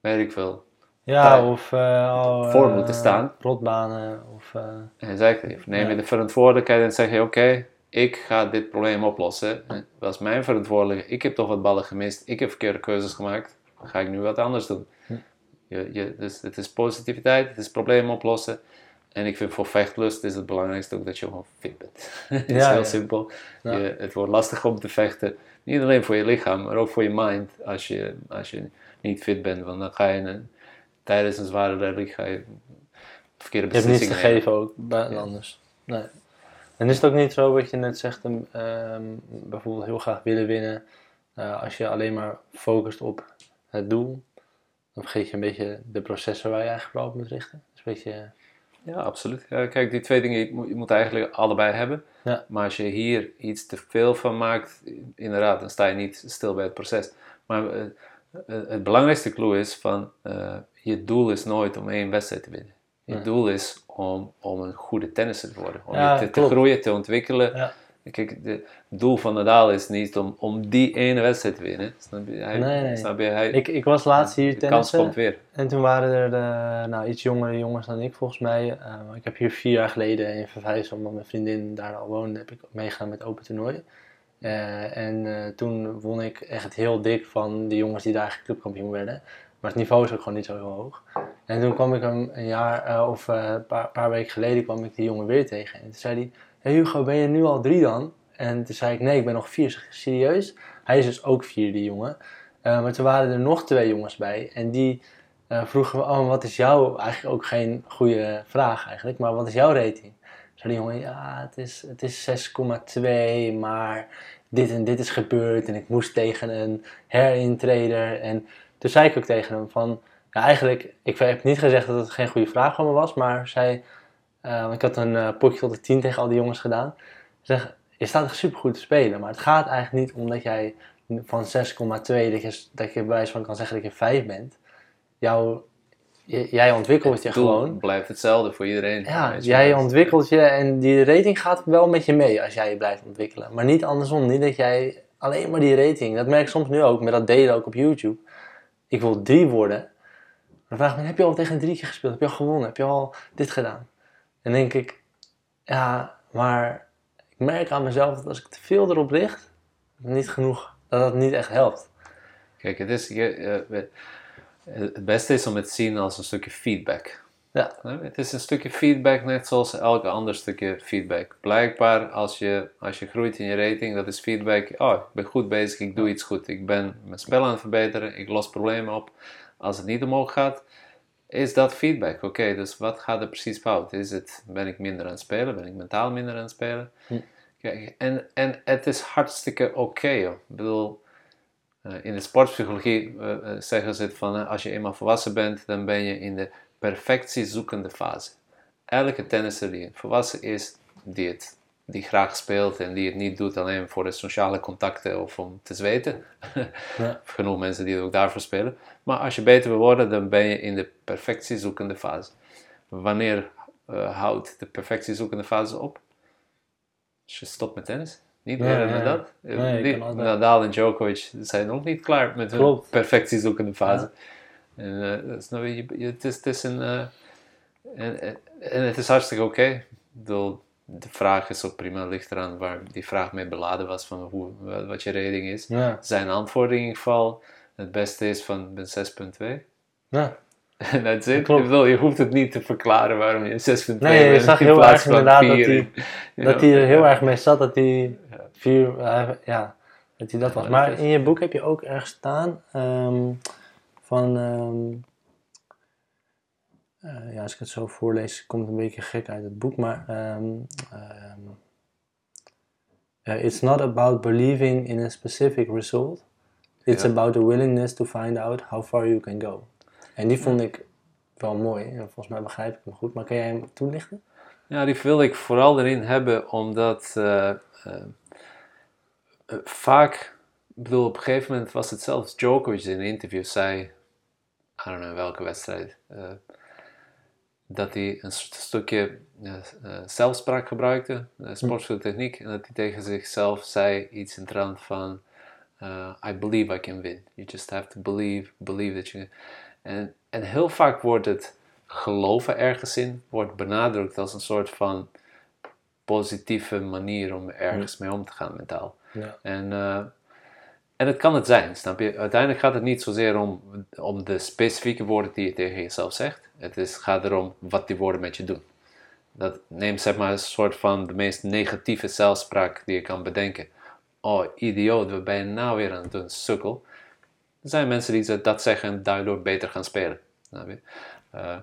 weet ik veel. Ja, of eh, al, voor eh, moeten staan. Rotbanen, of... eh, exactly. Of neem je de verantwoordelijkheid en zeg je, oké, ik ga dit probleem oplossen. Dat was mijn verantwoordelijkheid. Ik heb toch wat ballen gemist. Ik heb verkeerde keuzes gemaakt. Ga ik nu wat anders doen? Je, je, dus het is positiviteit, het is probleem oplossen. En ik vind voor vechtlust is het belangrijkste ook dat je gewoon fit bent. het is Ja, heel ja. simpel. Ja. Je, het wordt lastig om te vechten. Niet alleen voor je lichaam, maar ook voor je mind. Als je, als je niet fit bent, want dan ga je een, tijdens een zware rally ga je verkeerde Je hebt niets te beslissingen nemen. geven ook, bij Ja. anders. Nee. En is het ook niet zo wat je net zegt, um, ehm, bijvoorbeeld heel graag willen winnen, eh, als je alleen maar focust op het doel, dan vergeet je een beetje de processen waar je eigenlijk wel op moet richten. Dus een beetje, Ja, absoluut. Ja, kijk, die twee dingen, je moet, je moet eigenlijk allebei hebben. Ja. Maar als je hier iets te veel van maakt, inderdaad, dan sta je niet stil bij het proces. Maar eh, het belangrijkste clue is van, eh, je doel is nooit om één wedstrijd te winnen. Je doel is om, om een goede tennisser te worden. Om Ja, je te, groeien, te ontwikkelen. Ja. Kijk, de- het doel van Nadal is niet om, om die ene wedstrijd te winnen. Snap je? Hij, Nee, nee. Snap je? Hij, ik, ik was laatst hier de kans tennissen komt weer. en toen waren er de, nou, iets jongere jongens dan ik volgens mij. Eh, ik heb hier vier jaar geleden in Vervijs, omdat mijn vriendin daar al woonde, heb ik meegaan met open toernooien. Eh, en eh, toen won ik echt heel dik van de jongens die daar eigenlijk clubkampioen werden. Maar het niveau is ook gewoon niet zo heel hoog. En toen kwam ik hem een jaar eh, of een paar, paar weken geleden kwam ik die jongen weer tegen. En toen zei hij, hey Hugo, ben je nu al drie dan? En toen zei ik, nee, ik ben nog vier. Serieus? Hij is dus ook vier, die jongen. Maar toen waren er nog twee jongens bij. En die vroegen me, oh, wat is jouw... Eigenlijk ook geen goede vraag eigenlijk, maar wat is jouw rating? Die jongen, ja, het is, het is 6,2, maar dit en dit is gebeurd. En ik moest tegen een herintreder. En toen zei ik ook tegen hem van... Ja, eigenlijk, ik heb niet gezegd dat het geen goede vraag van me was, maar zei... eh, ik had een eh, potje tot de 10 tegen al die jongens gedaan. Zeg, je staat echt supergoed te spelen, maar het gaat eigenlijk niet omdat jij van 6,2 dat je, dat je van kan zeggen dat je 5 bent. Jouw, jij ontwikkelt je gewoon. blijft hetzelfde voor iedereen. Ja, jij ontwikkelt je en die rating gaat wel met je mee als jij je blijft ontwikkelen. Maar niet andersom, niet dat jij alleen maar die rating. Dat merk ik soms nu ook, met dat delen ook op YouTube. Ik wil drie worden. Dan vraag ik me, heb je al tegen een drietje gespeeld? Heb je al gewonnen? Heb je al dit gedaan? En denk ik, ja, maar ik merk aan mezelf dat als ik te veel erop richt, niet genoeg, dat dat niet echt helpt. Kijk, het, is, je, eh, het beste is om het te zien als een stukje feedback. Ja. Het is een stukje feedback, net zoals elke ander stukje feedback. Blijkbaar, als je, als je groeit in je rating, dat is feedback. Oh, ik ben goed bezig, ik doe iets goed. Ik ben mijn spel aan het verbeteren, ik los problemen op. Als het niet omhoog gaat, is dat feedback. Oké, dus wat gaat er precies fout? Is het, ben ik minder aan het spelen? Ben ik mentaal minder aan het spelen? Hm. Kijk, en, en het is hartstikke oké, joh. Ik bedoel, eh, in de sportpsychologie eh, eh, zeggen ze het van eh, als je eenmaal volwassen bent, dan ben je in de perfectiezoekende fase. Elke tennisser die volwassen is, die, het, die graag speelt en die het niet doet alleen voor de sociale contacten of om te zweten. Ja. Genoeg mensen die het ook daarvoor spelen. Maar als je beter wil worden, dan ben je in de perfectiezoekende fase. Wanneer eh, houdt de perfectiezoekende fase op? Als je stopt met tennis. Niet Ja, meer ja. met dat. Nee, Die- Nadal en Djokovic zijn ook niet klaar met hun Klopt. perfectiezoekende fase. En, eh, dat is nou, je, het, is, het is een... eh, en, en, en het is hartstikke oké. Bedoel, de vraag is ook prima, ligt eraan waar die vraag mee beladen was van hoe, wat je rating is. Ja, Zijn antwoord in ieder geval, het beste is van ben 6.2. ja. En. Ik bedoel, je hoeft het niet te verklaren waarom je 6.2 Nee, je zag heel erg inderdaad dat 4. hij- Dat er heel Ja. erg mee zat dat hij Ja. Vier, hij- ja, dat hij dat was. maar in je boek heb je ook ergens staan ehm, van, ehm, eh, ja, als ik het zo voorlees, komt het een beetje gek uit het boek, maar ehm, eh, it's not about believing in a specific result, it's Ja. about the willingness to find out how far you can go. En die vond ik wel mooi, en volgens mij begrijp ik hem goed, maar kan jij hem toelichten? Ja, die wil ik vooral erin hebben, omdat eh, eh, eh, vaak, ik bedoel, op een gegeven moment was het zelfs Djokovic in een interview zei, I don't know welke wedstrijd, eh, dat hij een st- stukje eh, zelfspraak gebruikte, uh, sportschooltechniek, en dat hij tegen zichzelf zei iets in trant van, I believe I can win. You just have to believe, believe that you can. En, en heel vaak wordt het geloven ergens in wordt benadrukt als een soort van positieve manier om ergens mee om te gaan mentaal. Ja. En, eh, en het kan het zijn, snap je? Uiteindelijk gaat het niet zozeer om, om de specifieke woorden die je tegen jezelf zegt. Het is, gaat erom wat die woorden met je doen. Dat neemt zeg maar een soort van de meest negatieve zelfspraak die je kan bedenken. Oh, idioot, wat ben je nou weer aan het doen, sukkel. Er zijn mensen die dat zeggen en daardoor beter gaan spelen. Snap je? Eh,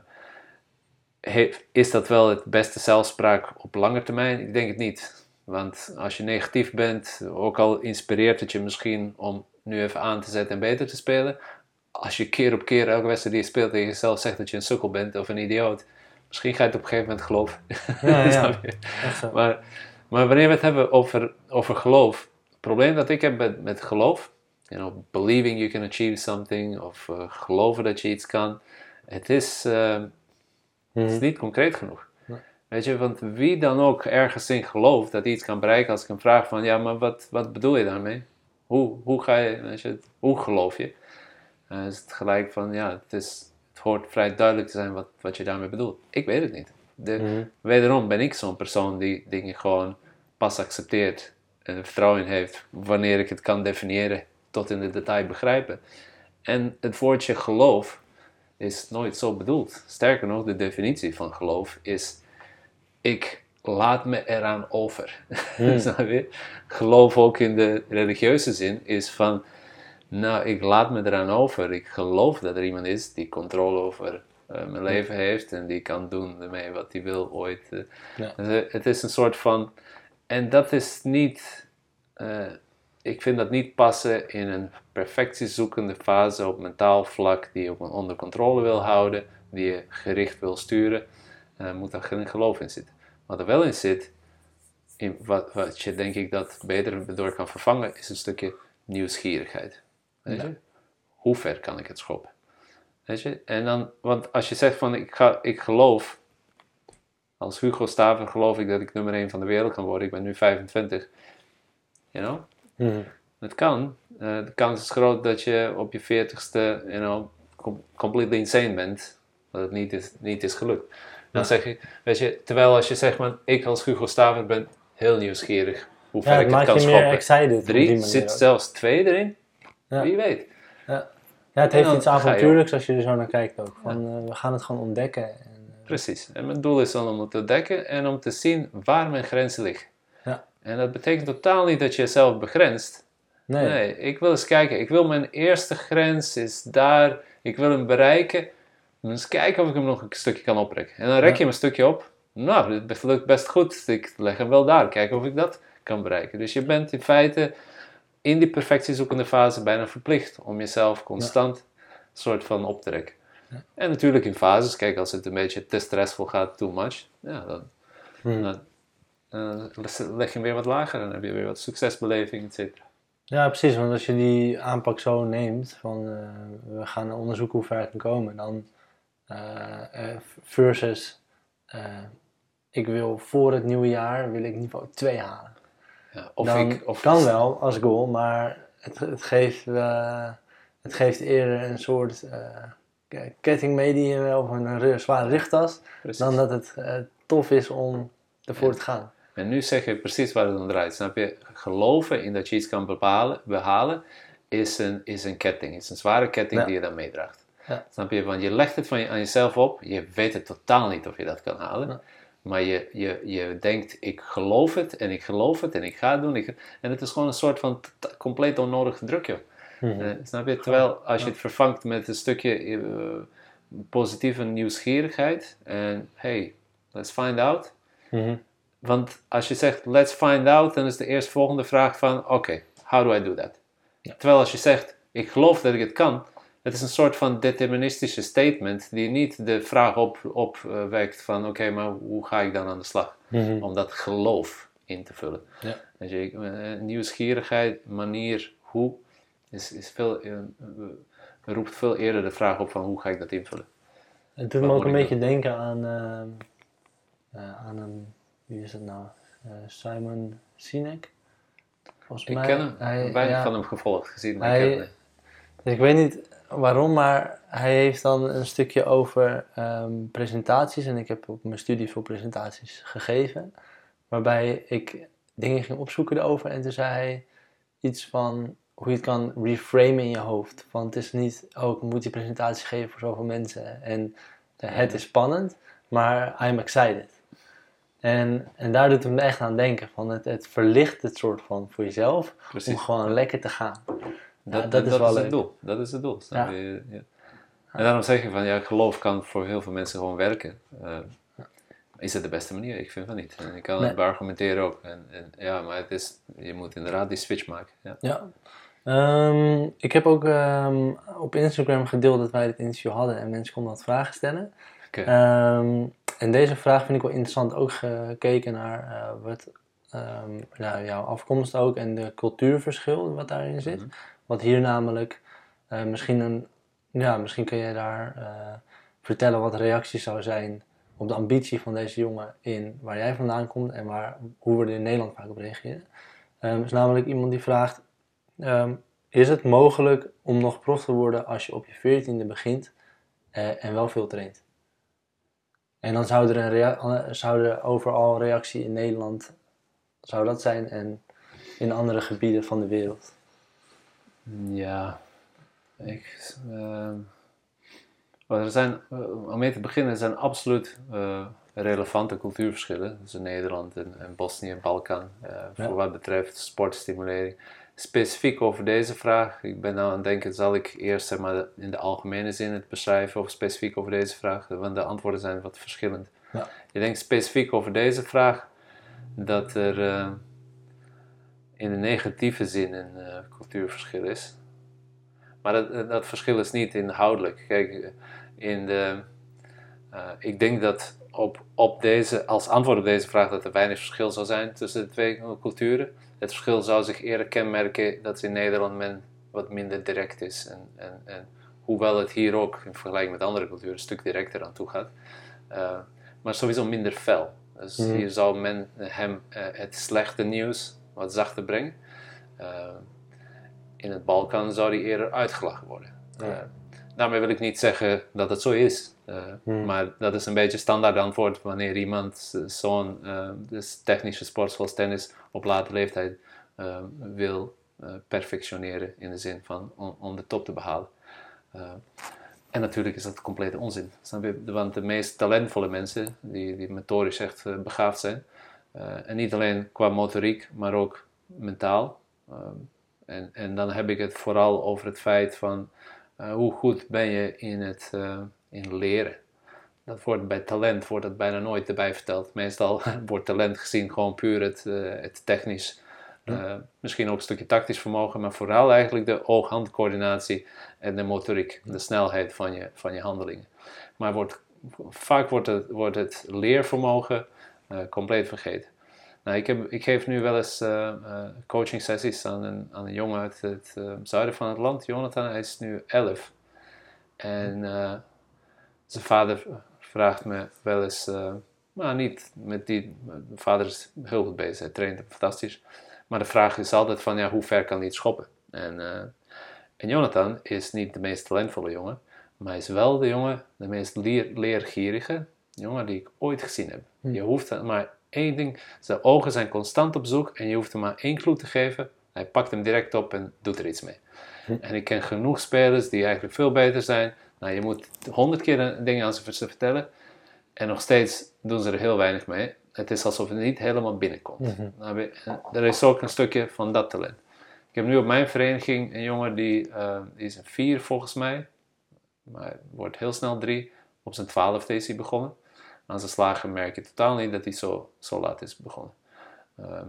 is dat wel het beste zelfspraak op lange termijn? Ik denk het niet. Want als je negatief bent, ook al inspireert het je misschien om nu even aan te zetten en beter te spelen. Als je keer op keer elke wedstrijd die je speelt tegen jezelf zegt dat je een sukkel bent of een idioot, misschien ga je het op een gegeven moment geloven. Ja. Maar, maar wanneer we het hebben over, over geloof, het probleem dat ik heb met, met geloof, you know, believing you can achieve something, of eh, geloven dat je iets kan, het is, eh, het is Mhm. niet concreet genoeg. Nee. Weet je, want wie dan ook ergens in gelooft dat hij iets kan bereiken, als ik hem vraag van, ja, maar wat, wat bedoel je daarmee? Hoe, hoe ga je, weet je, hoe geloof je? Eh, is het gelijk van, ja, het, is, het hoort vrij duidelijk te zijn wat, wat je daarmee bedoelt. Ik weet het niet. De, Mhm. Wederom ben ik zo'n persoon die dingen gewoon pas accepteert en er vertrouwen in heeft wanneer ik het kan definiëren tot in de detail begrijpen. En het woordje geloof is nooit zo bedoeld. Sterker nog, de definitie van geloof is ik laat me eraan over. Hmm. Geloof ook in de religieuze zin is van nou, ik laat me eraan over. Ik geloof dat er iemand is die controle over eh, mijn leven heeft en die kan doen ermee wat hij wil ooit. eh. Ja. Dus, eh, het is een soort van. En dat is niet. Ik vind dat niet passen in een perfectiezoekende fase op mentaal vlak die je op- onder controle wil houden, die je gericht wil sturen. eh, moet daar geen geloof in zitten. Wat er wel in zit, in wat, wat je denk ik dat beter door kan vervangen, is een stukje nieuwsgierigheid. Weet je? Hoe ver kan ik het schoppen? Weet je? En dan, want als je zegt van ik, ga, ik geloof, als Hugo Staver geloof ik dat ik nummer 1 van de wereld kan worden, ik ben nu 25, you know? Mhm. Het kan. Eh, de kans is groot dat je op je 40ste, you know, com- completely insane bent, dat het niet is, niet is gelukt. Dan Ja. zeg je, weet je, terwijl als je zegt, man, ik als Hugo Staver ben heel nieuwsgierig hoe ver Ja, ik het kan schoppen. Drie, zit ook. zelfs twee erin. Ja. Wie weet. Ja, het heeft iets avontuurlijks als je er zo naar kijkt ook. Van, eh, we gaan het gewoon ontdekken. En, eh, Precies. En mijn doel is dan om het te ontdekken en om te zien waar mijn grenzen liggen. En dat betekent totaal niet dat je jezelf begrenst. nee. Nee, ik wil eens kijken. Ik wil mijn eerste grens is daar. Ik wil hem bereiken. Eens kijken of ik hem nog een stukje kan oprekken. En dan rek je hem een stukje op. Nou, dit lukt best goed. Ik leg hem wel daar. Kijken of ik dat kan bereiken. Dus je bent in feite in die perfectiezoekende fase bijna verplicht om jezelf constant soort van op te rekken. Ja. En natuurlijk in fases. Kijk, als het een beetje te stressvol gaat, too much. Ja, dan, dan eh, leg je hem weer wat lager. En dan heb je weer wat succesbeleving, et cetera. Ja, precies. Want als je die aanpak zo neemt, van eh, we gaan onderzoeken hoe ver het kan komen, dan eh, versus ik wil voor het nieuwe jaar wil ik niveau 2 halen. Ja, of dan ik, of kan wel als goal, maar het, het, geeft, het geeft eerder een soort ketting mee die je wel of een zware Precies. dan dat het tof is om ervoor Ja. te gaan. En nu zeg je precies waar het om draait. Snap je? Geloven in dat je iets kan bepalen, behalen is een, is een ketting. is een zware ketting Ja. die je dan meedraagt. Ja. Snap je? Want je legt het van je, aan jezelf op. Je weet het totaal niet of je dat kan halen. Ja. Maar je, je, je denkt, ik geloof het en ik geloof het en ik ga het doen. Ik, en het is gewoon een soort van compleet onnodige druk, joh. Mhm. Eh, snap je? Terwijl als je het vervangt met een stukje eh, positieve nieuwsgierigheid. En hey, let's find out. Mhm. Want als je zegt let's find out, dan is de eerstvolgende vraag van oké, how do I do that? Ja. Terwijl als je zegt ik geloof dat ik het kan, het is een soort van deterministische statement die niet de vraag opwekt op, wekt van oké, maar hoe ga ik dan aan de slag? Mhm. Om dat geloof in te vullen. Ja. Dus je, eh, nieuwsgierigheid, manier, hoe, is, is veel, eh, eh, roept veel eerder de vraag op van hoe ga ik dat invullen? Het doet Wat me ook een beetje denken aan, aan een, wie is het nou? Eh, Simon Sinek. Volgens Ik mij. ken hem, Hij, weinig ja, van hem gevolgd gezien, Hij- ik hem. dus ik weet niet waarom, maar hij heeft dan een stukje over ehm, presentaties. En ik heb op mijn studie veel presentaties gegeven. waarbij ik dingen ging opzoeken erover. En toen zei hij iets van hoe je het kan reframen in je hoofd. Van het is niet, oh ik moet die presentatie geven voor zoveel mensen. En het is spannend, maar I'm excited. En, en daar doet het me echt aan denken. Van het, het verlicht het soort van voor jezelf. Precies. Om gewoon lekker te gaan. Dat, Ja, dat, is wel het doel. Dat is het doel. Ja. je? Ja. En daarom zeg je van, ja, geloof kan voor heel veel mensen gewoon werken. Eh, is het de beste manier? Ik vind van niet. En ik kan Nee. het beargumenteren ook. En, en, ja, maar het is, je moet inderdaad die switch maken. Ja. Ja. Ehm, ik heb ook ehm, op Instagram gedeeld dat wij dit interview hadden en mensen konden wat vragen stellen. Ehm, en deze vraag vind ik wel interessant, ook gekeken naar eh, wat, nou, jouw afkomst ook en de cultuurverschil wat daarin zit. Mhm. Wat hier namelijk eh, misschien een, ja, misschien kun je daar eh, vertellen wat de reactie zou zijn op de ambitie van deze jongen in waar jij vandaan komt en waar, hoe we er in Nederland vaak op reageren. Ehm is namelijk iemand die vraagt: Is het mogelijk om nog prof te worden als je op je veertiende begint en wel veel traint? En dan zou er, een eh, zou er overal reactie in Nederland zou dat zijn en in andere gebieden van de wereld. Ja, ik, ehm, er zijn, eh, om mee te beginnen, er zijn absoluut eh, relevante cultuurverschillen tussen Nederland en, en Bosnië en Balkan Ja. voor wat betreft sportstimulering. Specifiek over deze vraag, ik ben nou aan het denken, zal ik eerst zeg maar, in de algemene zin het beschrijven of specifiek over deze vraag, want de antwoorden zijn wat verschillend. Ja. Ik denk specifiek over deze vraag dat er eh, in de negatieve zin een eh, cultuurverschil is. Maar dat, dat verschil is niet inhoudelijk. Kijk, in de, eh, ik denk dat op, op deze, als antwoord op deze vraag dat er weinig verschil zou zijn tussen de twee culturen. Het verschil zou zich eerder kenmerken dat in Nederland men wat minder direct is. En, en, en hoewel het hier ook in vergelijking met andere culturen een stuk directer aan toe gaat. eh, maar sowieso minder fel. Dus Mhm. hier zou men hem eh, het slechte nieuws wat zachter brengen. Eh, in het Balkan zou die eerder uitgelachen worden. Ja. Daarmee wil ik niet zeggen dat het zo is. Eh, Hmm. Maar dat is een beetje standaard antwoord wanneer iemand zo'n eh, dus technische sport zoals tennis op late leeftijd eh, wil perfectioneren in de zin van om, om de top te behalen. Eh, en natuurlijk is dat complete onzin. Want de meest talentvolle mensen, die, die motorisch echt begaafd zijn, en niet alleen qua motoriek, maar ook mentaal. En, en dan heb ik het vooral over het feit van eh, hoe goed ben je in het eh, in leren. Dat wordt bij talent wordt dat bijna nooit erbij verteld. Meestal wordt talent gezien gewoon puur het, eh, het technisch. misschien ook een stukje tactisch vermogen, maar vooral eigenlijk de oog-handcoördinatie en de motoriek, de snelheid van je, van je handelingen. Maar wordt, vaak wordt het, wordt het leervermogen compleet vergeten. Nou, ik, heb, ik geef nu wel eens eh, coaching sessies aan een, aan een jongen uit het eh, zuiden van het land, Jonathan. Hij is nu 11. En eh, zijn vader vraagt me wel eens, maar niet met die, mijn vader is heel goed bezig, hij traint fantastisch. Maar de vraag is altijd van, ja, hoe ver kan hij het schoppen? En, en Jonathan is niet de meest talentvolle jongen, maar hij is wel de jongen, de meest leer, leergierige jongen die ik ooit gezien heb. Hm. Je hoeft maar één ding, zijn ogen zijn constant op zoek en je hoeft hem maar één clue te geven. Hij pakt hem direct op en doet er iets mee. Hm. En ik ken genoeg spelers die eigenlijk veel beter zijn. Nou, je moet honderd keer een ding aan ze vertellen en nog steeds doen ze er heel weinig mee. Het is alsof het niet helemaal binnenkomt. Mhm. Nou, en er is ook een stukje van dat talent. Ik heb nu op mijn vereniging een jongen die, eh, die is een vier volgens mij, maar wordt heel snel drie. Op zijn twaalfde is hij begonnen. Aan zijn slagen merk je totaal niet dat hij zo, zo laat is begonnen. Ehm,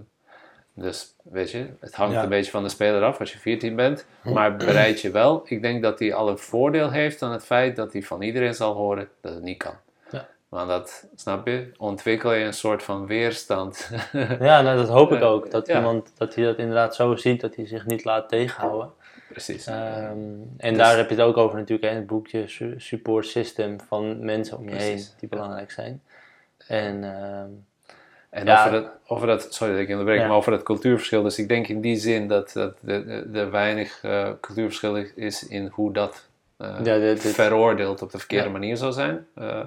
dus weet je, het hangt Ja. een beetje van de speler af als je 14 bent. Maar bereid je wel. Ik denk dat hij al een voordeel heeft aan het feit dat hij van iedereen zal horen dat het niet kan. Ja. Want dat, snap je, ontwikkel je een soort van weerstand. Ja, nou, dat hoop ik ook. Dat, ja. iemand, dat hij dat inderdaad zo ziet, dat hij zich niet laat tegenhouden. Precies. Ehm, en Dus- daar heb je het ook over natuurlijk, hè, het boekje su- Support System van mensen om je heen die belangrijk zijn. En ehm, En Ja. over, dat, over dat, sorry dat ik onderbreek, Ja. maar over dat cultuurverschil. Dus ik denk in die zin dat, dat er weinig eh, cultuurverschil is in hoe dat Ja, dit- dit- veroordeeld op de verkeerde manier zou zijn. Eh,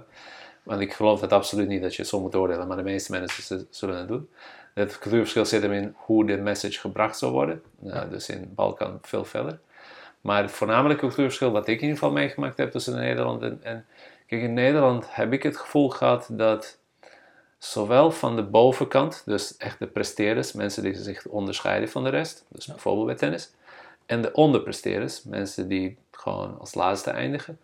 Want ik geloof dat absoluut niet dat je het zo moet oordelen, maar de meeste mensen zullen het doen. Het cultuurverschil zit hem in hoe de message gebracht zal worden. Nou, Dus in Balkan veel verder. Maar het voornamelijke cultuurverschil wat ik in ieder geval meegemaakt heb tussen Nederland en, en... Kijk, in Nederland heb ik het gevoel gehad dat zowel van de bovenkant, dus echt de presteerders, mensen die zich onderscheiden van de rest, dus bijvoorbeeld bij tennis, en de onderpresteerders, mensen die gewoon als laatste eindigen,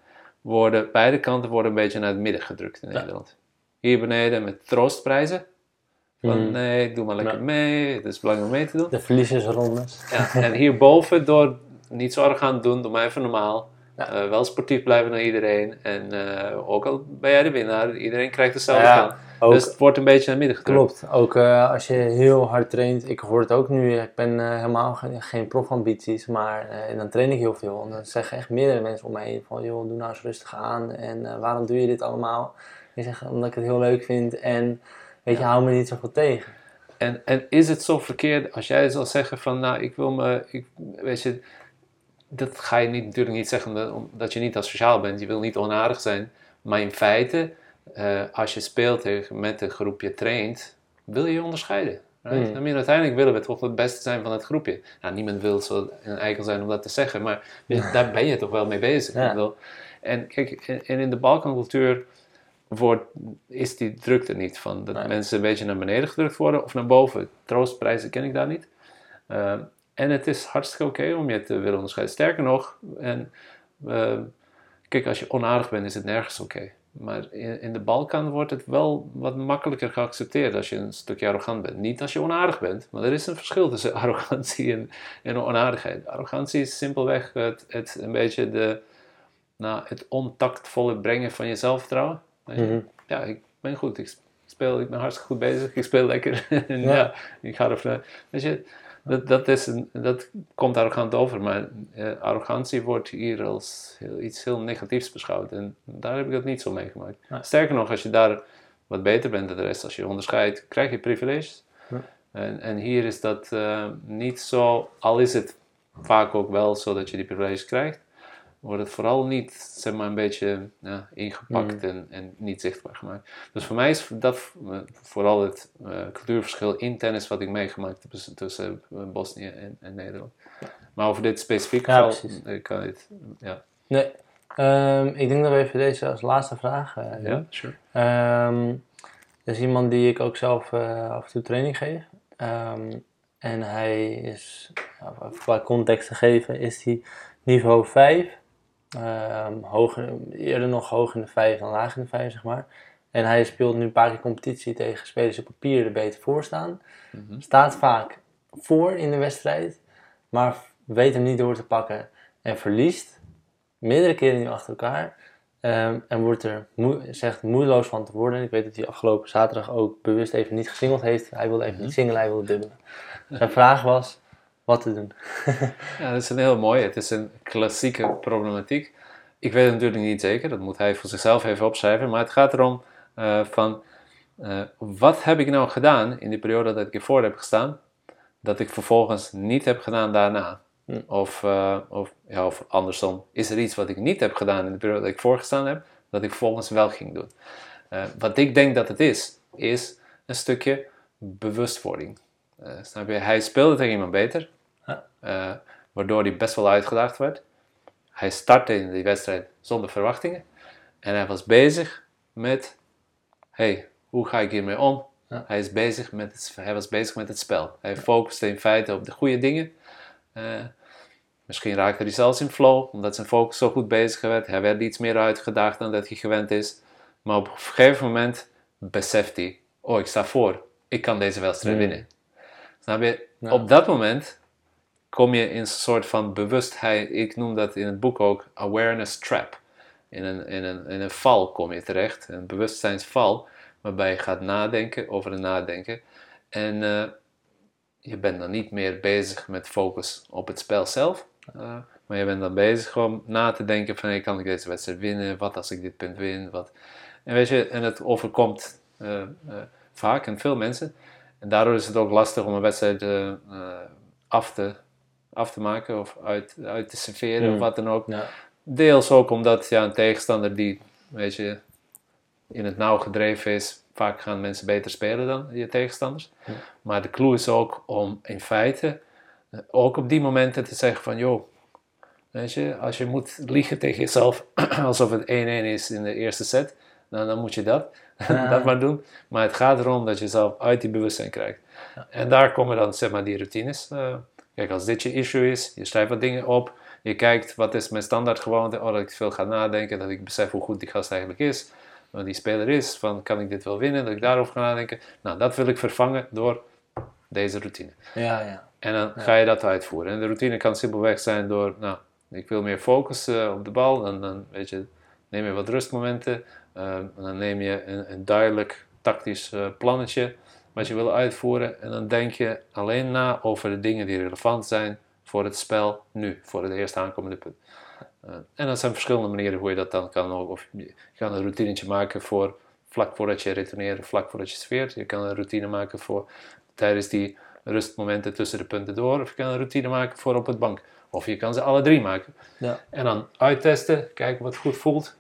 worden, beide kanten worden een beetje naar het midden gedrukt in Ja. Nederland. Hier beneden met troostprijzen. Van Mhm. nee, doe maar lekker Ja. mee, het is belangrijk om mee te doen. De verliezersrondes. Ja, en hierboven door niet zo arrogant doen, doe maar even normaal. Ja. Eh, wel sportief blijven naar iedereen. En eh, ook al ben jij de winnaar, iedereen krijgt dezelfde Ja, kans. Ook, Dus het wordt een beetje naar midden gedrukt. klopt. Ook eh, als je heel hard traint. Ik hoor het ook nu. Ik ben eh, helemaal geen, geen profambities. Maar eh, dan train ik heel veel. En dan zeggen echt meerdere mensen om me heen. Van joh, doe nou eens rustig aan. En waarom doe je dit allemaal? Ik zeg omdat ik het heel leuk vind. En weet je, hou me niet zoveel tegen. En, en is het zo verkeerd als jij zal zeggen van, nou, ik wil me, ik, weet je, dat ga je niet, natuurlijk niet zeggen omdat je niet asociaal bent, je wil niet onaardig zijn, maar in feite, eh, als je speelt met een groepje traint, wil je je onderscheiden. Right? Mm. I mean, uiteindelijk willen we toch het beste zijn van het groepje. Nou, niemand wil zo een eikel zijn om dat te zeggen, maar daar ben je toch wel mee bezig. Ja. En kijk, en, in de Balkancultuur wordt, is die drukte niet van dat Nee. mensen een beetje naar beneden gedrukt worden of naar boven. Troostprijzen ken ik daar niet. Ehm, en het is hartstikke oké om je te willen onderscheiden. Sterker nog, en, ehm, kijk, als je onaardig bent, is het nergens oké. Maar in, in de Balkan wordt het wel wat makkelijker geaccepteerd als je een stukje arrogant bent. Niet als je onaardig bent, maar er is een verschil tussen arrogantie en, en onaardigheid. Arrogantie is simpelweg het, het een beetje de, nou, het ontactvolle brengen van je zelfvertrouwen. Mhm. Ja, ik ben goed. Ik speel, ik ben hartstikke goed bezig. Ik speel lekker. en ja. Ja. ik ga ervan. Weet je, dat, dat, is een, dat komt arrogant over, maar eh, arrogantie wordt hier als heel, iets heel negatiefs beschouwd. En daar heb ik dat niet zo meegemaakt. Sterker nog, als je daar wat beter bent dan de rest, als je onderscheidt, krijg je privileges. Ja. En, en hier is dat eh, niet zo, al is het vaak ook wel zo dat je die privileges krijgt, wordt het vooral niet zeg maar, een beetje ja, ingepakt Mm. en, en niet zichtbaar gemaakt. Dus voor mij is dat eh, vooral het eh, cultuurverschil in tennis wat ik meegemaakt heb tussen, tussen eh, Bosnië en, en Nederland. Maar over dit specifieke Ja, geval, ik kan dit, ja. Nee. Ehm, ik denk we even deze als laatste vraag. Ja, sure. Ehm, er is iemand die ik ook zelf af en toe training geef. Ehm, en hij is, qua context te geven, is hij niveau 5. Ehm, hoger, eerder nog hoog in de 5 dan laag in de 5, zeg maar. En hij speelt nu een paar keer competitie tegen spelers op papier er beter voor staan. Mhm. Staat vaak voor in de wedstrijd, maar weet hem niet door te pakken. En verliest meerdere keren nu achter elkaar. Ehm, en wordt er moe- zegt moedeloos van te worden. Ik weet dat hij afgelopen zaterdag ook bewust even niet gesingeld heeft. Hij wilde even niet singelen, hij wilde dubbelen. Zijn vraag was wat te doen. Ja, dat is een heel mooi. Het is een klassieke problematiek. Ik weet het natuurlijk niet zeker, dat moet hij voor zichzelf even opschrijven. Maar het gaat erom eh, van, eh, wat heb ik nou gedaan in die periode dat ik ervoor heb gestaan, dat ik vervolgens niet heb gedaan daarna? Hm. Of, eh, of, ja, of andersom, is er iets wat ik niet heb gedaan in de periode dat ik voorgestaan heb, dat ik vervolgens wel ging doen? Wat ik denk dat het is, is een stukje bewustwording. Snap je? Hij speelde tegen iemand beter, eh, waardoor hij best wel uitgedaagd werd. Hij startte in die wedstrijd zonder verwachtingen en hij was bezig met: hey, hoe ga ik hiermee om? Ja. Hij, is bezig met het, hij was bezig met het spel. Hij focuste in feite op de goede dingen. Eh, misschien raakte hij zelfs in flow, omdat zijn focus zo goed bezig werd. Hij werd iets meer uitgedaagd dan dat hij gewend is. Maar op een gegeven moment beseft hij: oh, ik sta voor. Ik kan deze wedstrijd Mm. winnen. Snap je? Ja. Op dat moment kom je in een soort van bewustheid. Ik noem dat in het boek ook awareness trap. In een, in een, in een val kom je terecht, een bewustzijnsval, waarbij je gaat nadenken over het nadenken. En eh, je bent dan niet meer bezig met focus op het spel zelf, eh, maar je bent dan bezig om na te denken van, kan ik deze wedstrijd winnen? Wat als ik dit punt win? Wat? En weet je, en het overkomt eh, vaak en veel mensen. En daardoor is het ook lastig om een wedstrijd af, te, af te maken of uit, uit te serveren of Mm. wat dan ook. Ja. Deels ook omdat ja, een tegenstander die, weet je, in het nauw gedreven is, vaak gaan mensen beter spelen dan je tegenstanders. Ja. Maar de clue is ook om in feite eh, ook op die momenten te zeggen van joh, weet je, als je moet liegen tegen jezelf alsof het 1-1 is in de eerste set, dan, dan moet je dat, Ja. dat maar doen. Maar het gaat erom dat je jezelf uit die bewustzijn krijgt. En daar komen dan zeg maar die routines. eh, kijk, als dit je issue is, je schrijft wat dingen op, je kijkt wat is mijn standaard gewoonte, oh, dat ik veel ga nadenken, dat ik besef hoe goed die gast eigenlijk is, wat die speler is, van kan ik dit wel winnen, dat ik daarover ga nadenken. Nou, dat wil ik vervangen door deze routine. Ja, ja. En dan ga je dat uitvoeren. En de routine kan simpelweg zijn door, nou, ik wil meer focus eh, op de bal, dan, dan weet je, neem je wat rustmomenten, en dan neem je een, een duidelijk tactisch eh, plannetje wat je wil uitvoeren en dan denk je alleen na over de dingen die relevant zijn voor het spel nu, voor het eerst aankomende punt. Eh, en dat zijn verschillende manieren hoe je dat dan kan. Of je je kan een routinetje maken voor vlak voordat je retourneert, vlak voordat je sfeert. Je kan een routine maken voor tijdens die rustmomenten tussen de punten door. Of je kan een routine maken voor op het bank. Of je kan ze alle drie maken. Ja. En dan uittesten, kijken wat goed voelt.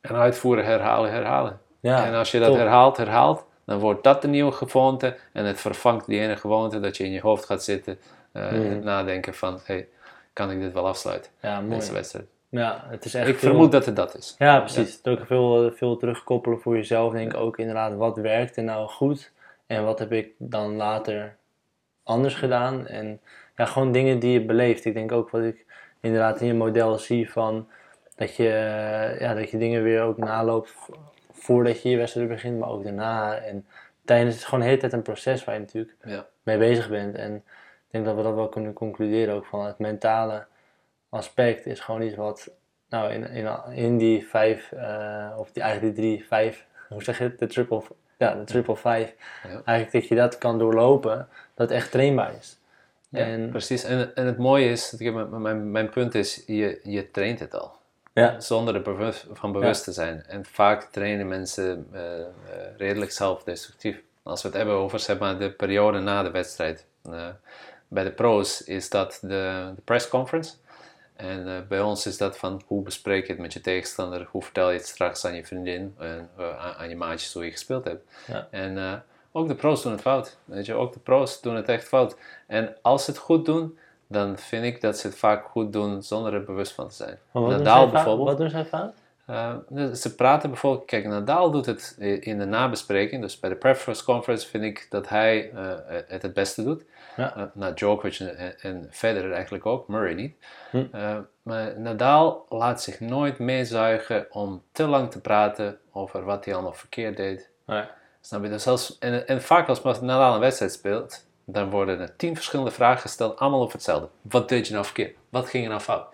En uitvoeren, herhalen, herhalen. ja. en als je dat top. herhaalt, herhaalt, dan wordt dat de nieuwe gewoonte. En het vervangt die ene gewoonte dat je in je hoofd gaat zitten. eh, Mhm. en het nadenken van, hey, kan ik dit wel afsluiten, Ja, mooi. deze wedstrijd? Ja, het is echt Ik veel- vermoed dat het dat is. Ja, precies. Het is ook veel, veel terugkoppelen voor jezelf. Denk ik ook inderdaad, wat werkte nou goed en wat heb ik dan later anders gedaan. En ja, gewoon dingen die je beleeft. Ik denk ook wat ik inderdaad in je model zie van dat je, eh, ja, dat je dingen weer ook naloopt voordat je je wedstrijd begint, maar ook daarna. En tijdens het is gewoon de hele tijd een proces waar je natuurlijk Ja. mee bezig bent. En ik denk dat we dat wel kunnen concluderen ook van het mentale aspect is gewoon iets wat nou in, in, in die vijf, eh, of die, eigenlijk die drie, vijf, hoe zeg je het, de triple, ja, de triple vijf, Ja. eigenlijk dat je dat kan doorlopen, dat echt trainbaar is. Ja, En precies. En, en het mooie is, dat ik- mijn, mijn, mijn punt is, je, je traint het al. Ja, Zonder er bewust, van bewust te zijn. En vaak trainen mensen eh, eh, redelijk zelfdestructief. Als we het hebben over zeg maar, de periode na de wedstrijd. Eh, bij de pro's is dat de, de press conference. En bij ons is dat van hoe bespreek je het met je tegenstander, hoe vertel je het straks aan je vriendin en aan, aan je maatjes hoe je gespeeld hebt. Ja. En ook de pro's doen het fout. Weet je, ook de pro's doen het echt fout. En als ze het goed doen, dan vind ik dat ze het vaak goed doen zonder er bewust van te zijn. Nadaal fout? bijvoorbeeld. wat doen zij? Uh, dus ze praten bijvoorbeeld, kijk, Nadal doet het in de nabespreking, dus bij de press conference vind ik dat hij uh, het het beste doet. Ja. Uh, nou, Djokovic en, en Federer eigenlijk ook, Murray niet. Hm. Maar Nadal laat zich nooit meezuigen om te lang te praten over wat hij allemaal verkeerd deed. Nee. Snap je? Dus zelfs, en, en vaak als Nadal een wedstrijd speelt, dan worden er tien verschillende vragen gesteld, allemaal over hetzelfde. Wat deed je nou verkeerd? Wat ging er nou fout?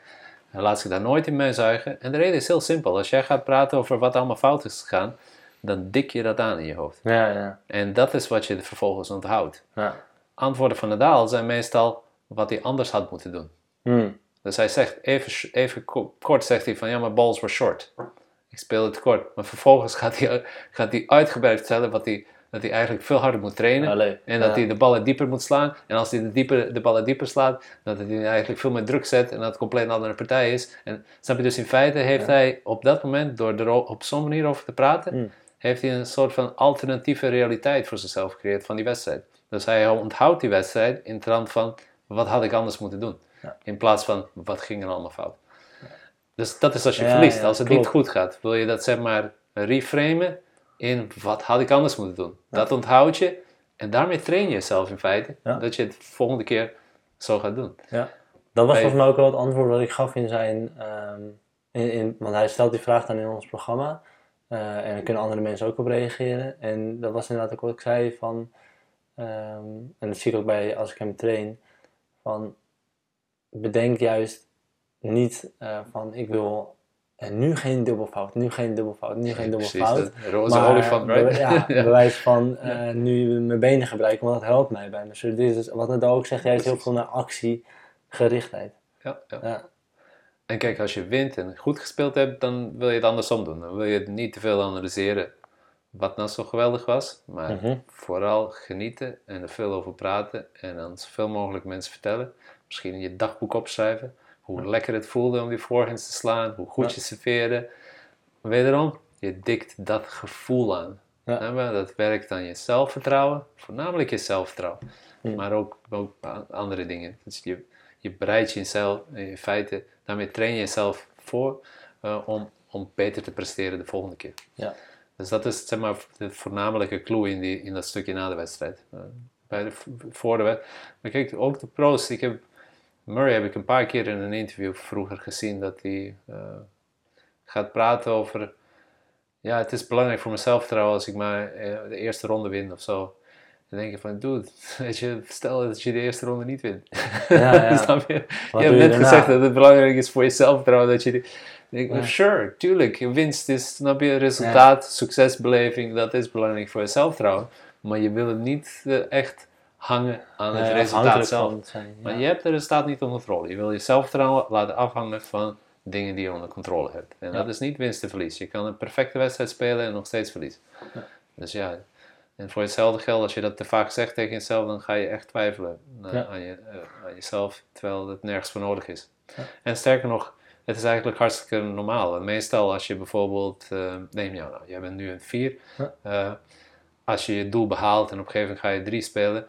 Hij laat zich daar nooit in meezuigen. En de reden is heel simpel. Als jij gaat praten over wat allemaal fout is gegaan, dan dik je dat aan in je hoofd. Ja, ja, En dat is wat je vervolgens onthoudt. ja. Antwoorden van Nadal zijn meestal wat hij anders had moeten doen. Hm. Dus hij zegt, even, even ko- kort zegt hij van, ja, maar balls were short. Ik speel het kort. Maar vervolgens gaat hij, gaat hij uitgebreid vertellen wat hij, dat hij eigenlijk veel harder moet trainen. Allee. En dat Ja. hij de ballen dieper moet slaan. En als hij de, dieper, de ballen dieper slaat, dat hij eigenlijk veel meer druk zet. En dat het compleet een andere partij is. En snap je, dus in feite heeft hij op dat moment, door er op zo'n manier over te praten, Mm. heeft hij een soort van alternatieve realiteit voor zichzelf gecreëerd van die wedstrijd. Dus hij onthoudt die wedstrijd in trant van, wat had ik anders moeten doen? Ja. In plaats van, wat ging er allemaal fout? Dus dat is als je verliest. als het klopt. niet goed gaat, wil je dat zeg maar reframen in, wat had ik anders moeten doen? Dat onthoud je. En daarmee train je jezelf in feite. Ja. Dat je het volgende keer zo gaat doen. Ja, dat was volgens mij ook wel het antwoord wat ik gaf in zijn. ehm, in, in, want hij stelt die vraag dan in ons programma. eh, en dan kunnen andere mensen ook op reageren. En dat was inderdaad ook wat ik zei van. ehm, en dat zie ik ook bij als ik hem train. Van bedenk juist niet eh, van ik wil. En nu geen dubbelfout, nu geen dubbelfout, nu geen dubbelfout. roze Maar, olifant, right? ja, ja. bewijs van eh, nu mijn benen gebruiken, want dat helpt mij bij mijn surgery. Dus wat het ook zegt, juist heel Precies. veel naar actiegerichtheid. Ja, ja. Ja, En kijk, als je wint en goed gespeeld hebt, dan wil je het andersom doen. Dan wil je het niet te veel analyseren wat nou zo geweldig was. Maar Mhm. vooral genieten en er veel over praten. En aan zoveel mogelijk mensen vertellen. Misschien in je dagboek opschrijven. Hoe lekker het voelde om die voorhands te slaan. Hoe goed je serveerde. Wederom, je dikt dat gevoel aan. Ja. Dat werkt aan je zelfvertrouwen, voornamelijk je zelfvertrouwen, maar ook, ook andere dingen. Dus je, je bereidt jezelf, in feite, daarmee train je jezelf voor eh, om, om beter te presteren de volgende keer. Ja. Dus dat is zeg maar de voornamelijke clue in, die, in dat stukje na de wedstrijd. Eh, bij de, voor de wedstrijd. Maar kijk, ook de pro's. Ik heb, Murray heb ik een paar keer in een interview vroeger gezien dat hij eh, gaat praten over. Ja, het is belangrijk voor mezelf trouwens als ik maar eh, de eerste ronde win of zo. Dan denk je van, dude, weet je, stel dat je de eerste ronde niet wint. Ja, ja. Snap je? Wat je doe hebt net gezegd dat het belangrijk is voor jezelf trouwens dat je die... Ik, Ja. Sure, tuurlijk, winst is, snap je, resultaat, succesbeleving, dat is belangrijk voor je zelfvertrouwen. Maar je wil het niet eh, echt hangen aan het resultaat zelf. van het zijn, ja. Maar je hebt het resultaat niet onder controle. Je wil je zelfvertrouwen laten afhangen van dingen die je onder controle hebt. En Ja. dat is niet winst en verlies. Je kan een perfecte wedstrijd spelen en nog steeds verliezen. Dus ja, en voor hetzelfde geld, als je dat te vaak zegt tegen jezelf, dan ga je echt twijfelen eh, aan, je, eh, aan jezelf, terwijl het nergens voor nodig is. En sterker nog, het is eigenlijk hartstikke normaal. En meestal als je bijvoorbeeld, eh, neem jou nou, jij bent nu een 4. Ja. als je je doel behaalt en op een gegeven moment ga je 3 spelen,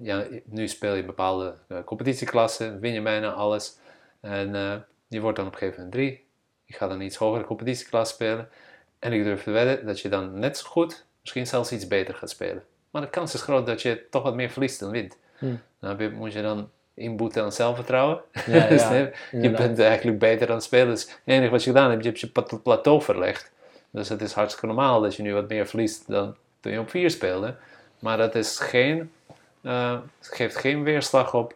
ja, nu speel je bepaalde eh, competitieklassen, win je bijna alles. En eh, je wordt dan op een gegeven moment 3. Je gaat dan een iets hogere competitieklasse spelen. En ik durf te wedden dat je dan net zo goed, misschien zelfs iets beter gaat spelen. Maar de kans is groot dat je toch wat meer verliest dan wint. Hmm. Dan moet je dan inboeten aan zelfvertrouwen. Ja, Dus ja, nee, je inderdaad. bent eigenlijk beter aan het spelen. Dus het enige wat je gedaan hebt, je hebt je plateau verlegd. Dus het is hartstikke normaal dat je nu wat meer verliest dan toen je op 4 speelde. Maar dat is geen, eh, het geeft geen weerslag op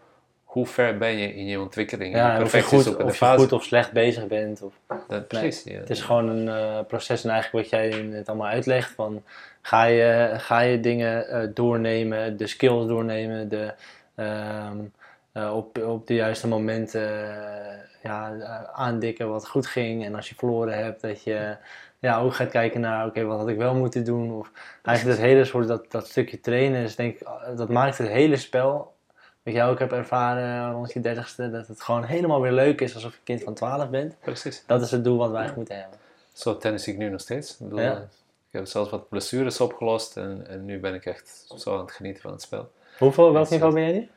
hoe ver ben je in je ontwikkeling. in Ja, je of je, goed, of je fase. goed of slecht bezig bent. Of, Dat, precies. ja. Het is gewoon een eh, proces en eigenlijk wat jij net allemaal uitlegt. Van, ga, je, ga je dingen eh, doornemen, de skills doornemen, de, ehm, eh, op, op de juiste momenten ja, aandikken wat goed ging. En als je verloren hebt, dat je ja, ook gaat kijken naar, oké, wat had ik wel moeten doen. Of eigenlijk dat hele soort, dat, dat stukje trainen, is denk ik, eh, dat maakt het hele spel wat jij ook hebt ervaren rond je dertigste, dat het gewoon helemaal weer leuk is alsof je kind van 12 bent. precies. Dat is het doel wat wij eigenlijk moeten hebben. Zo tennis ik nu nog steeds. Ik, bedoel, Ja. ik heb zelfs wat blessures opgelost en, en nu ben ik echt zo aan het genieten van het spel. Hoeveel, welk niveau ben jij nu? Ik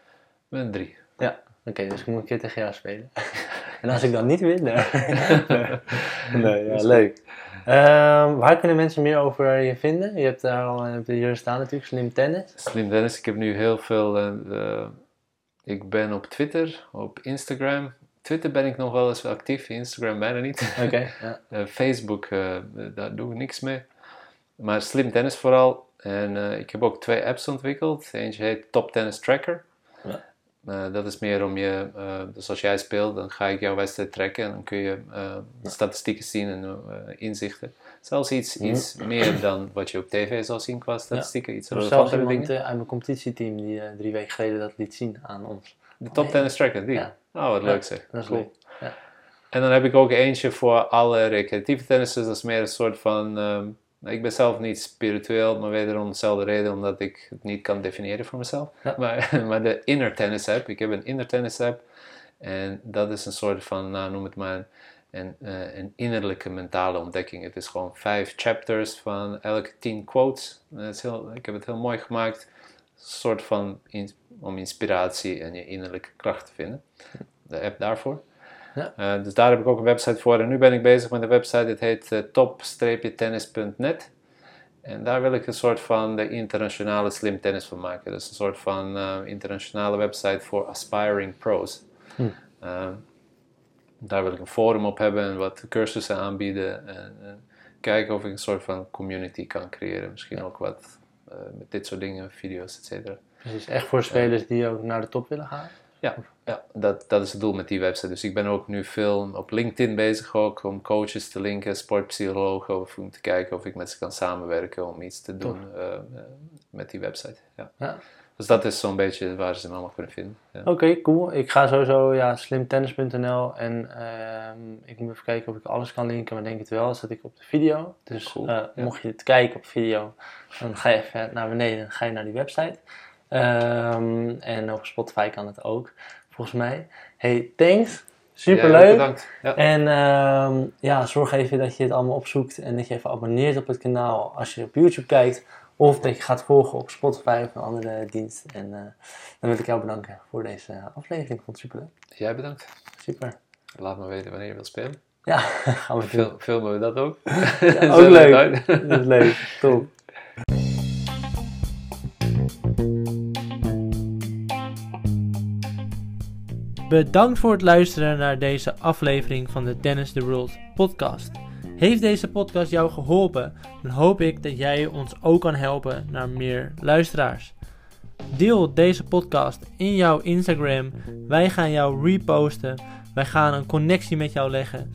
ben drie. Ja, oké, dus ik moet een keer tegen jou spelen. en als ik dan niet win, nee. nee, ja, leuk. Ehm, waar kunnen mensen meer over je vinden? Je hebt daar al op de hier staan natuurlijk, Slim Tennis. Slim Dennis, ik heb nu heel veel. eh, eh, ik ben op Twitter, op Instagram. Twitter ben ik nog wel eens actief, Instagram bijna niet. Oké, ja. Eh, Facebook, daar doe ik niks mee. Maar Slim Tennis vooral. En ik heb ook twee apps ontwikkeld. Eentje heet Top Tennis Tracker. Ja. Eh, dat is meer om je, eh, dus als jij speelt, dan ga ik jouw wedstrijd trekken en dan kun je eh, statistieken zien en inzichten. Zelfs iets, iets meer dan wat je op tv zal zien qua statistieken, iets Er zelfs iemand dingen. uit mijn competitieteam die drie weken geleden dat liet zien aan ons. De Top. Tennis Tracker, die. Ja. Oh, wat Ja, leuk zeg. Dat is Cool. leuk. Ja. En dan heb ik ook eentje voor alle recreatieve tennissers. Dat is meer een soort van. ehm, ik ben zelf niet spiritueel, maar wederom dezelfde reden omdat ik het niet kan definiëren voor mezelf. Ja. Maar, maar de inner tennis app, ik heb een inner tennis app. En dat is een soort van, nou, noem het maar, een, eh, een innerlijke mentale ontdekking. Het is gewoon vijf chapters van elke tien quotes. Het is heel, ik heb het heel mooi gemaakt. Een soort van in- om inspiratie en je innerlijke kracht te vinden. De app daarvoor. Ja. Eh, dus daar heb ik ook een website voor. En nu ben ik bezig met een website, het heet eh, top-tennis.net. En daar wil ik een soort van de internationale slim tennis van maken. Dus een soort van eh, internationale website voor aspiring pros. Hm. Daar wil ik een forum op hebben en wat cursussen aanbieden. En, en kijken of ik een soort van community kan creëren. Misschien ook wat met dit soort dingen, video's, et cetera. Precies, echt voor spelers die ook naar de top willen gaan. Ja, ja dat, dat is het doel met die website. Dus ik ben ook nu veel op LinkedIn bezig ook om coaches te linken, sportpsychologen, of om te kijken of ik met ze kan samenwerken om iets te doen eh, met die website. Ja. Ja. Dus dat is zo'n beetje waar ze me allemaal kunnen vinden. Ja. Oké, cool. Ik ga sowieso ja, slimtennis.nl en ehm, ik moet even kijken of ik alles kan linken, maar denk het wel. zet ik op de video. Dus Cool, eh, ja. mocht je het kijken op video, dan ga je even naar beneden en ga je naar die website. Ehm, en op Spotify kan het ook, volgens mij. Hey, thanks Super Jij ook leuk. bedankt. Ja. En ehm, ja, zorg even dat je het allemaal opzoekt en dat je even abonneert op het kanaal als je op YouTube kijkt. Of dat je gaat volgen op Spotify of een andere dienst. En eh, dan wil ik jou bedanken voor deze aflevering. Ik vond het super leuk. Jij bedankt. Super. Laat me weten wanneer je wilt spelen. Ja, gaan we filmen we dat ook? Ja, ook leuk. Dat is leuk. Top. Bedankt voor het luisteren naar deze aflevering van de Tennis the World podcast. Heeft deze podcast jou geholpen? Dan hoop ik dat jij ons ook kan helpen naar meer luisteraars. Deel deze podcast in jouw Instagram. Wij gaan jou reposten. Wij gaan een connectie met jou leggen.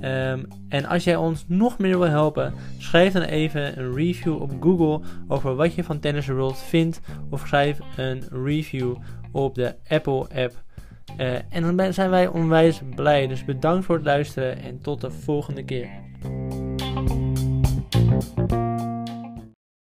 Ehm, en als jij ons nog meer wil helpen, schrijf dan even een review op Google over wat je van Tennis the World vindt. Of schrijf een review op de Apple app. Eh, en dan zijn wij onwijs blij. Dus bedankt voor het luisteren en tot de volgende keer.